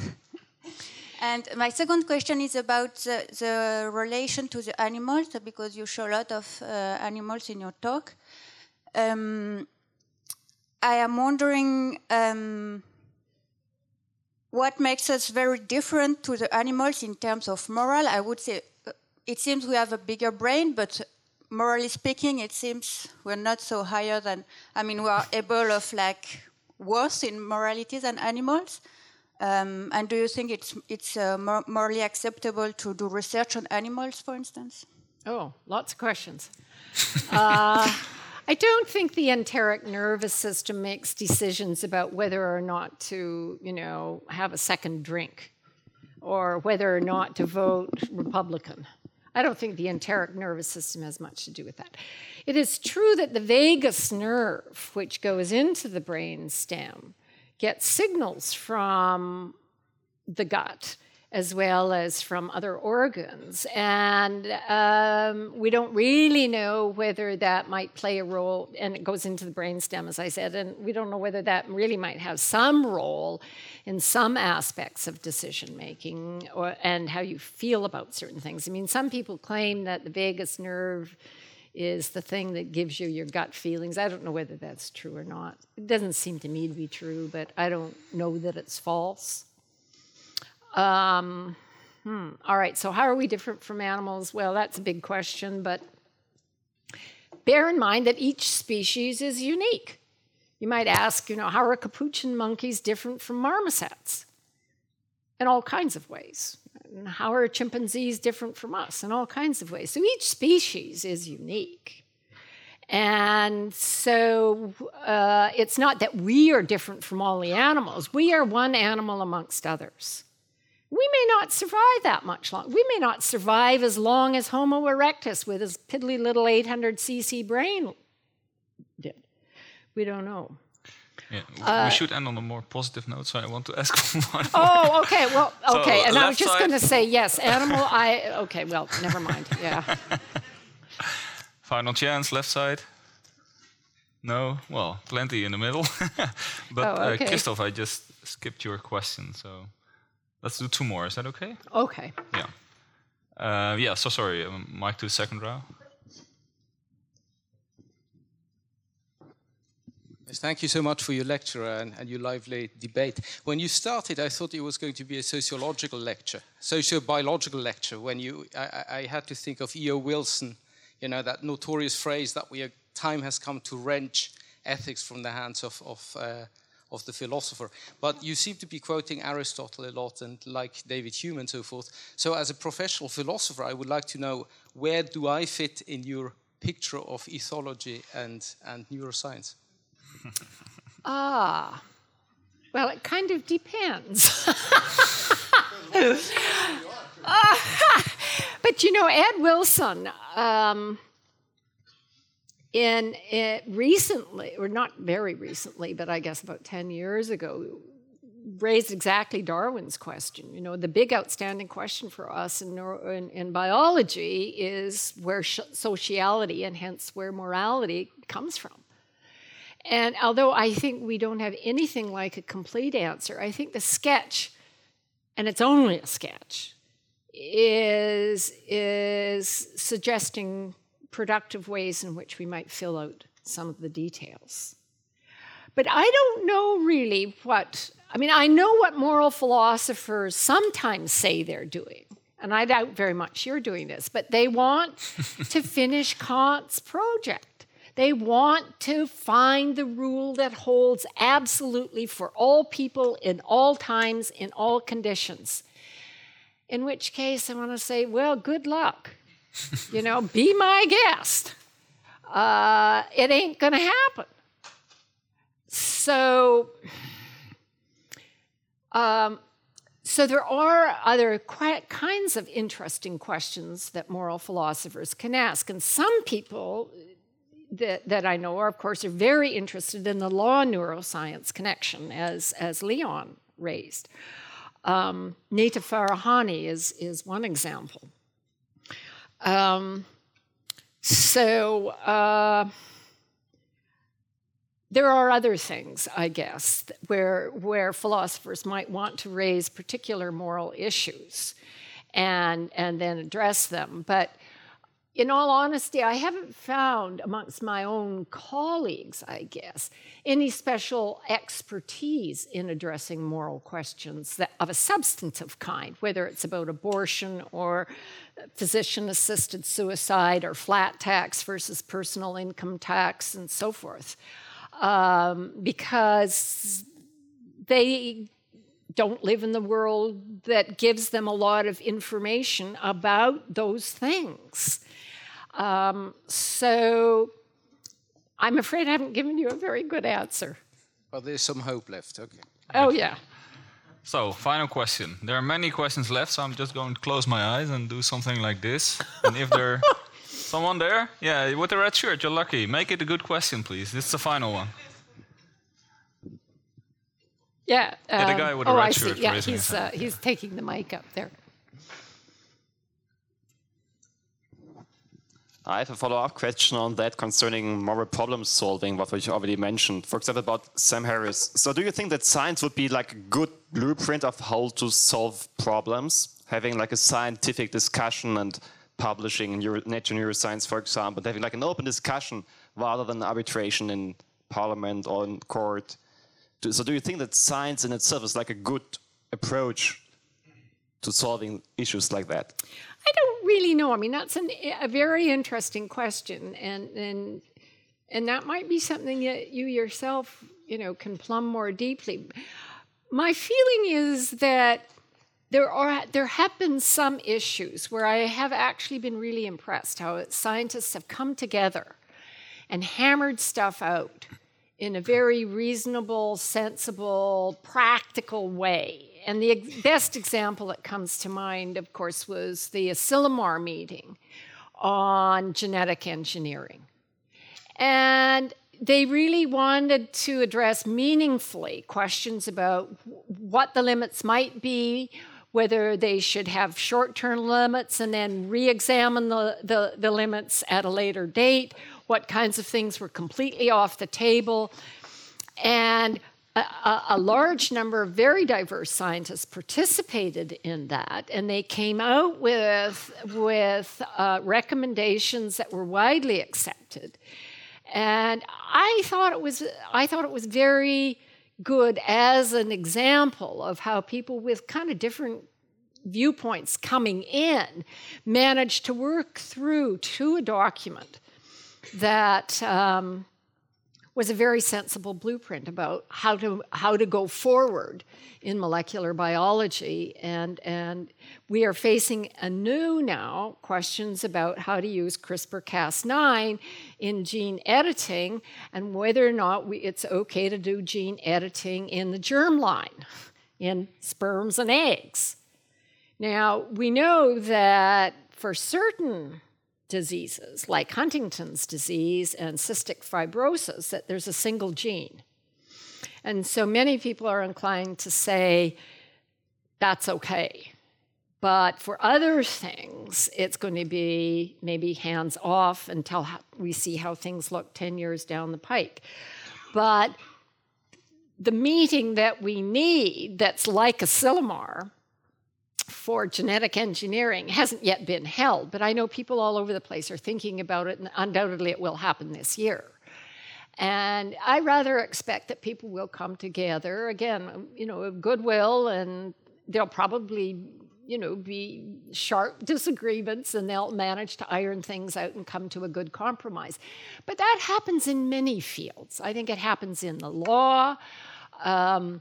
[laughs] and my second question is about the, the relation to the animals, because you show a lot of uh, animals in your talk. Um, I am wondering um, what makes us very different to the animals in terms of moral. I would say uh, it seems we have a bigger brain, but morally speaking, it seems we're not so higher than. I mean, we are able of like worse in morality than animals. Um, and do you think it's it's uh, mor- morally acceptable to do research on animals, for instance? Oh, lots of questions. uh, [laughs] I don't think the enteric nervous system makes decisions about whether or not to, you know, have a second drink or whether or not to vote Republican. I don't think the enteric nervous system has much to do with that. It is true that the vagus nerve, which goes into the brain stem, gets signals from the gut as well as from other organs. And um, we don't really know whether that might play a role, and it goes into the brainstem, as I said, and we don't know whether that really might have some role in some aspects of decision making or, and how you feel about certain things. I mean, some people claim that the vagus nerve is the thing that gives you your gut feelings. I don't know whether that's true or not. It doesn't seem to me to be true, but I don't know that it's false. Um, hmm. All right, so how are we different from animals? Well, that's a big question, but bear in mind that each species is unique. You might ask, you know, how are capuchin monkeys different from marmosets? In all kinds of ways. And how are chimpanzees different from us? In all kinds of ways. So each species is unique. And so uh, it's not that we are different from all the animals, we are one animal amongst others. We may not survive that much long. We may not survive as long as Homo erectus with his piddly little 800 cc brain did. We don't know. Yeah, w- Uh, we should end on a more positive note, so I want to [laughs] ask one more. Oh, okay. Well, [laughs] So, okay. and I was just going to say [laughs] yes, animal. I okay. Well, never mind. Yeah. Final chance, left side. No, well, plenty in the middle. but Oh, okay. uh, Christoph, I just skipped your question, so let's do two more. Is that okay? Okay. Yeah. Uh, yeah. So sorry, um, Mike to the second row. Thank you so much for your lecture and, and your lively debate. When you started, I thought it was going to be a sociological lecture, socio-biological lecture. When you, I, I- I had to think of E.O. Wilson, you know, that notorious phrase that we are, time has come to wrench ethics from the hands of, of, uh, of the philosopher. But you seem to be quoting Aristotle a lot and like David Hume and so forth. So as a professional philosopher, I would like to know where do I fit in your picture of ethology and, and neuroscience? [laughs] Ah. Well, it kind of depends. [laughs] [laughs] but you know, Ed Wilson, um, in it recently, or not very recently, but I guess about 10 years ago, raised exactly Darwin's question. You know, the big outstanding question for us in, neuro, in, in biology is where sh- sociality and hence where morality comes from. And although I think we don't have anything like a complete answer, I think the sketch, and it's only a sketch, is, is suggesting productive ways in which we might fill out some of the details. But I don't know really what, I mean, I know what moral philosophers sometimes say they're doing. And I doubt very much you're doing this, but they want [laughs] to finish Kant's project. They want to find the rule that holds absolutely for all people in all times, in all conditions. In which case, I want to say, well, good luck. You know, be my guest. Uh, it ain't going to happen. So, Um, so there are other kinds of interesting questions that moral philosophers can ask, and some people that, that I know are, of course, are very interested in the law neuroscience connection, as as Leon raised. Um, Nita Farahany is is one example. Um, so. Uh, there are other things, I guess, where, where philosophers might want to raise particular moral issues and, and then address them. But in all honesty, I haven't found amongst my own colleagues, I guess, any special expertise in addressing moral questions that, of a substantive kind, whether it's about abortion or physician assisted suicide or flat tax versus personal income tax and so forth um, because they don't live in the world that gives them a lot of information about those things. Um, so I'm afraid I haven't given you a very good answer. Well, there's some hope left. Okay. Oh, yeah. So, final question. There are many questions left, so I'm just going to close my eyes and do something like this. and if there [laughs] Someone there? Yeah, with the red shirt, you're lucky. Make it a good question, please. This is the final one. Yeah. Um, yeah the guy with the oh, red I shirt. See. Yeah, he's, uh, he's taking the mic up there. I have a follow-up question on that concerning moral problem solving, what we already mentioned. For example, about Sam Harris. So do you think that science would be like a good blueprint of how to solve problems? Having like a scientific discussion and publishing in Euro Nature Neuroscience, for example, having like an open discussion rather than arbitration in parliament or in court. So do you think that science in itself is like a good approach to solving issues like that? I don't really know. I mean, that's an, a very interesting question, and and and that might be something that you yourself, you know, can plumb more deeply. My feeling is that there are there have been some issues where I have actually been really impressed how scientists have come together and hammered stuff out in a very reasonable, sensible, practical way. And the ex- best example that comes to mind, of course, was the Asilomar meeting on genetic engineering. And they really wanted to address meaningfully questions about what the limits might be, whether they should have short term limits and then re examine the, the, the, limits at a later date, what kinds of things were completely off the table. And a, a, large number of very diverse scientists participated in that, and they came out with, with uh, recommendations that were widely accepted. And I thought it was, I thought it was very good as an example of how people with kind of different viewpoints coming in managed to work through to a document that um, was a very sensible blueprint about how to how to go forward in molecular biology and and we are facing anew now questions about how to use CRISPR-Cas9 in gene editing and whether or not we, it's okay to do gene editing in the germline in sperms and eggs. Now, we know that for certain diseases like Huntington's disease and cystic fibrosis that there's a single gene. And so many people are inclined to say that's okay. But for other things, it's going to be maybe hands off until we see how things look 10 years down the pike. But the meeting that we need that's like Asilomar for genetic engineering hasn't yet been held, but I know people all over the place are thinking about it, and undoubtedly it will happen this year. And I rather expect that people will come together again, you know, goodwill, and there'll probably, you know, be sharp disagreements, and they'll manage to iron things out and come to a good compromise. But that happens in many fields. I think it happens in the law. Um,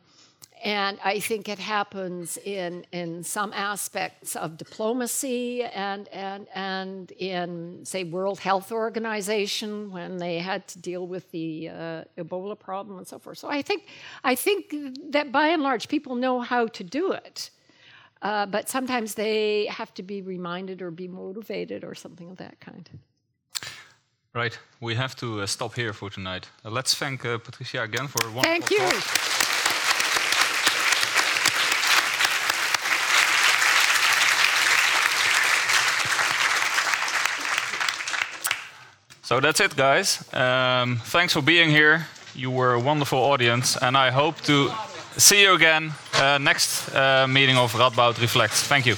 and I think it happens in, in some aspects of diplomacy and, and, and in, say, World Health Organization when they had to deal with the uh, Ebola problem and so forth. So I think, I think that by and large people know how to do it. Uh, but sometimes they have to be reminded or be motivated or something of that kind. Right, we have to uh, stop here for tonight. Uh, let's thank uh, Patricia again for one. Thank you. So that's it, guys. Um, thanks for being here. You were a wonderful audience, and I hope to see you again uh, next uh, meeting of Radboud Reflects. Thank you.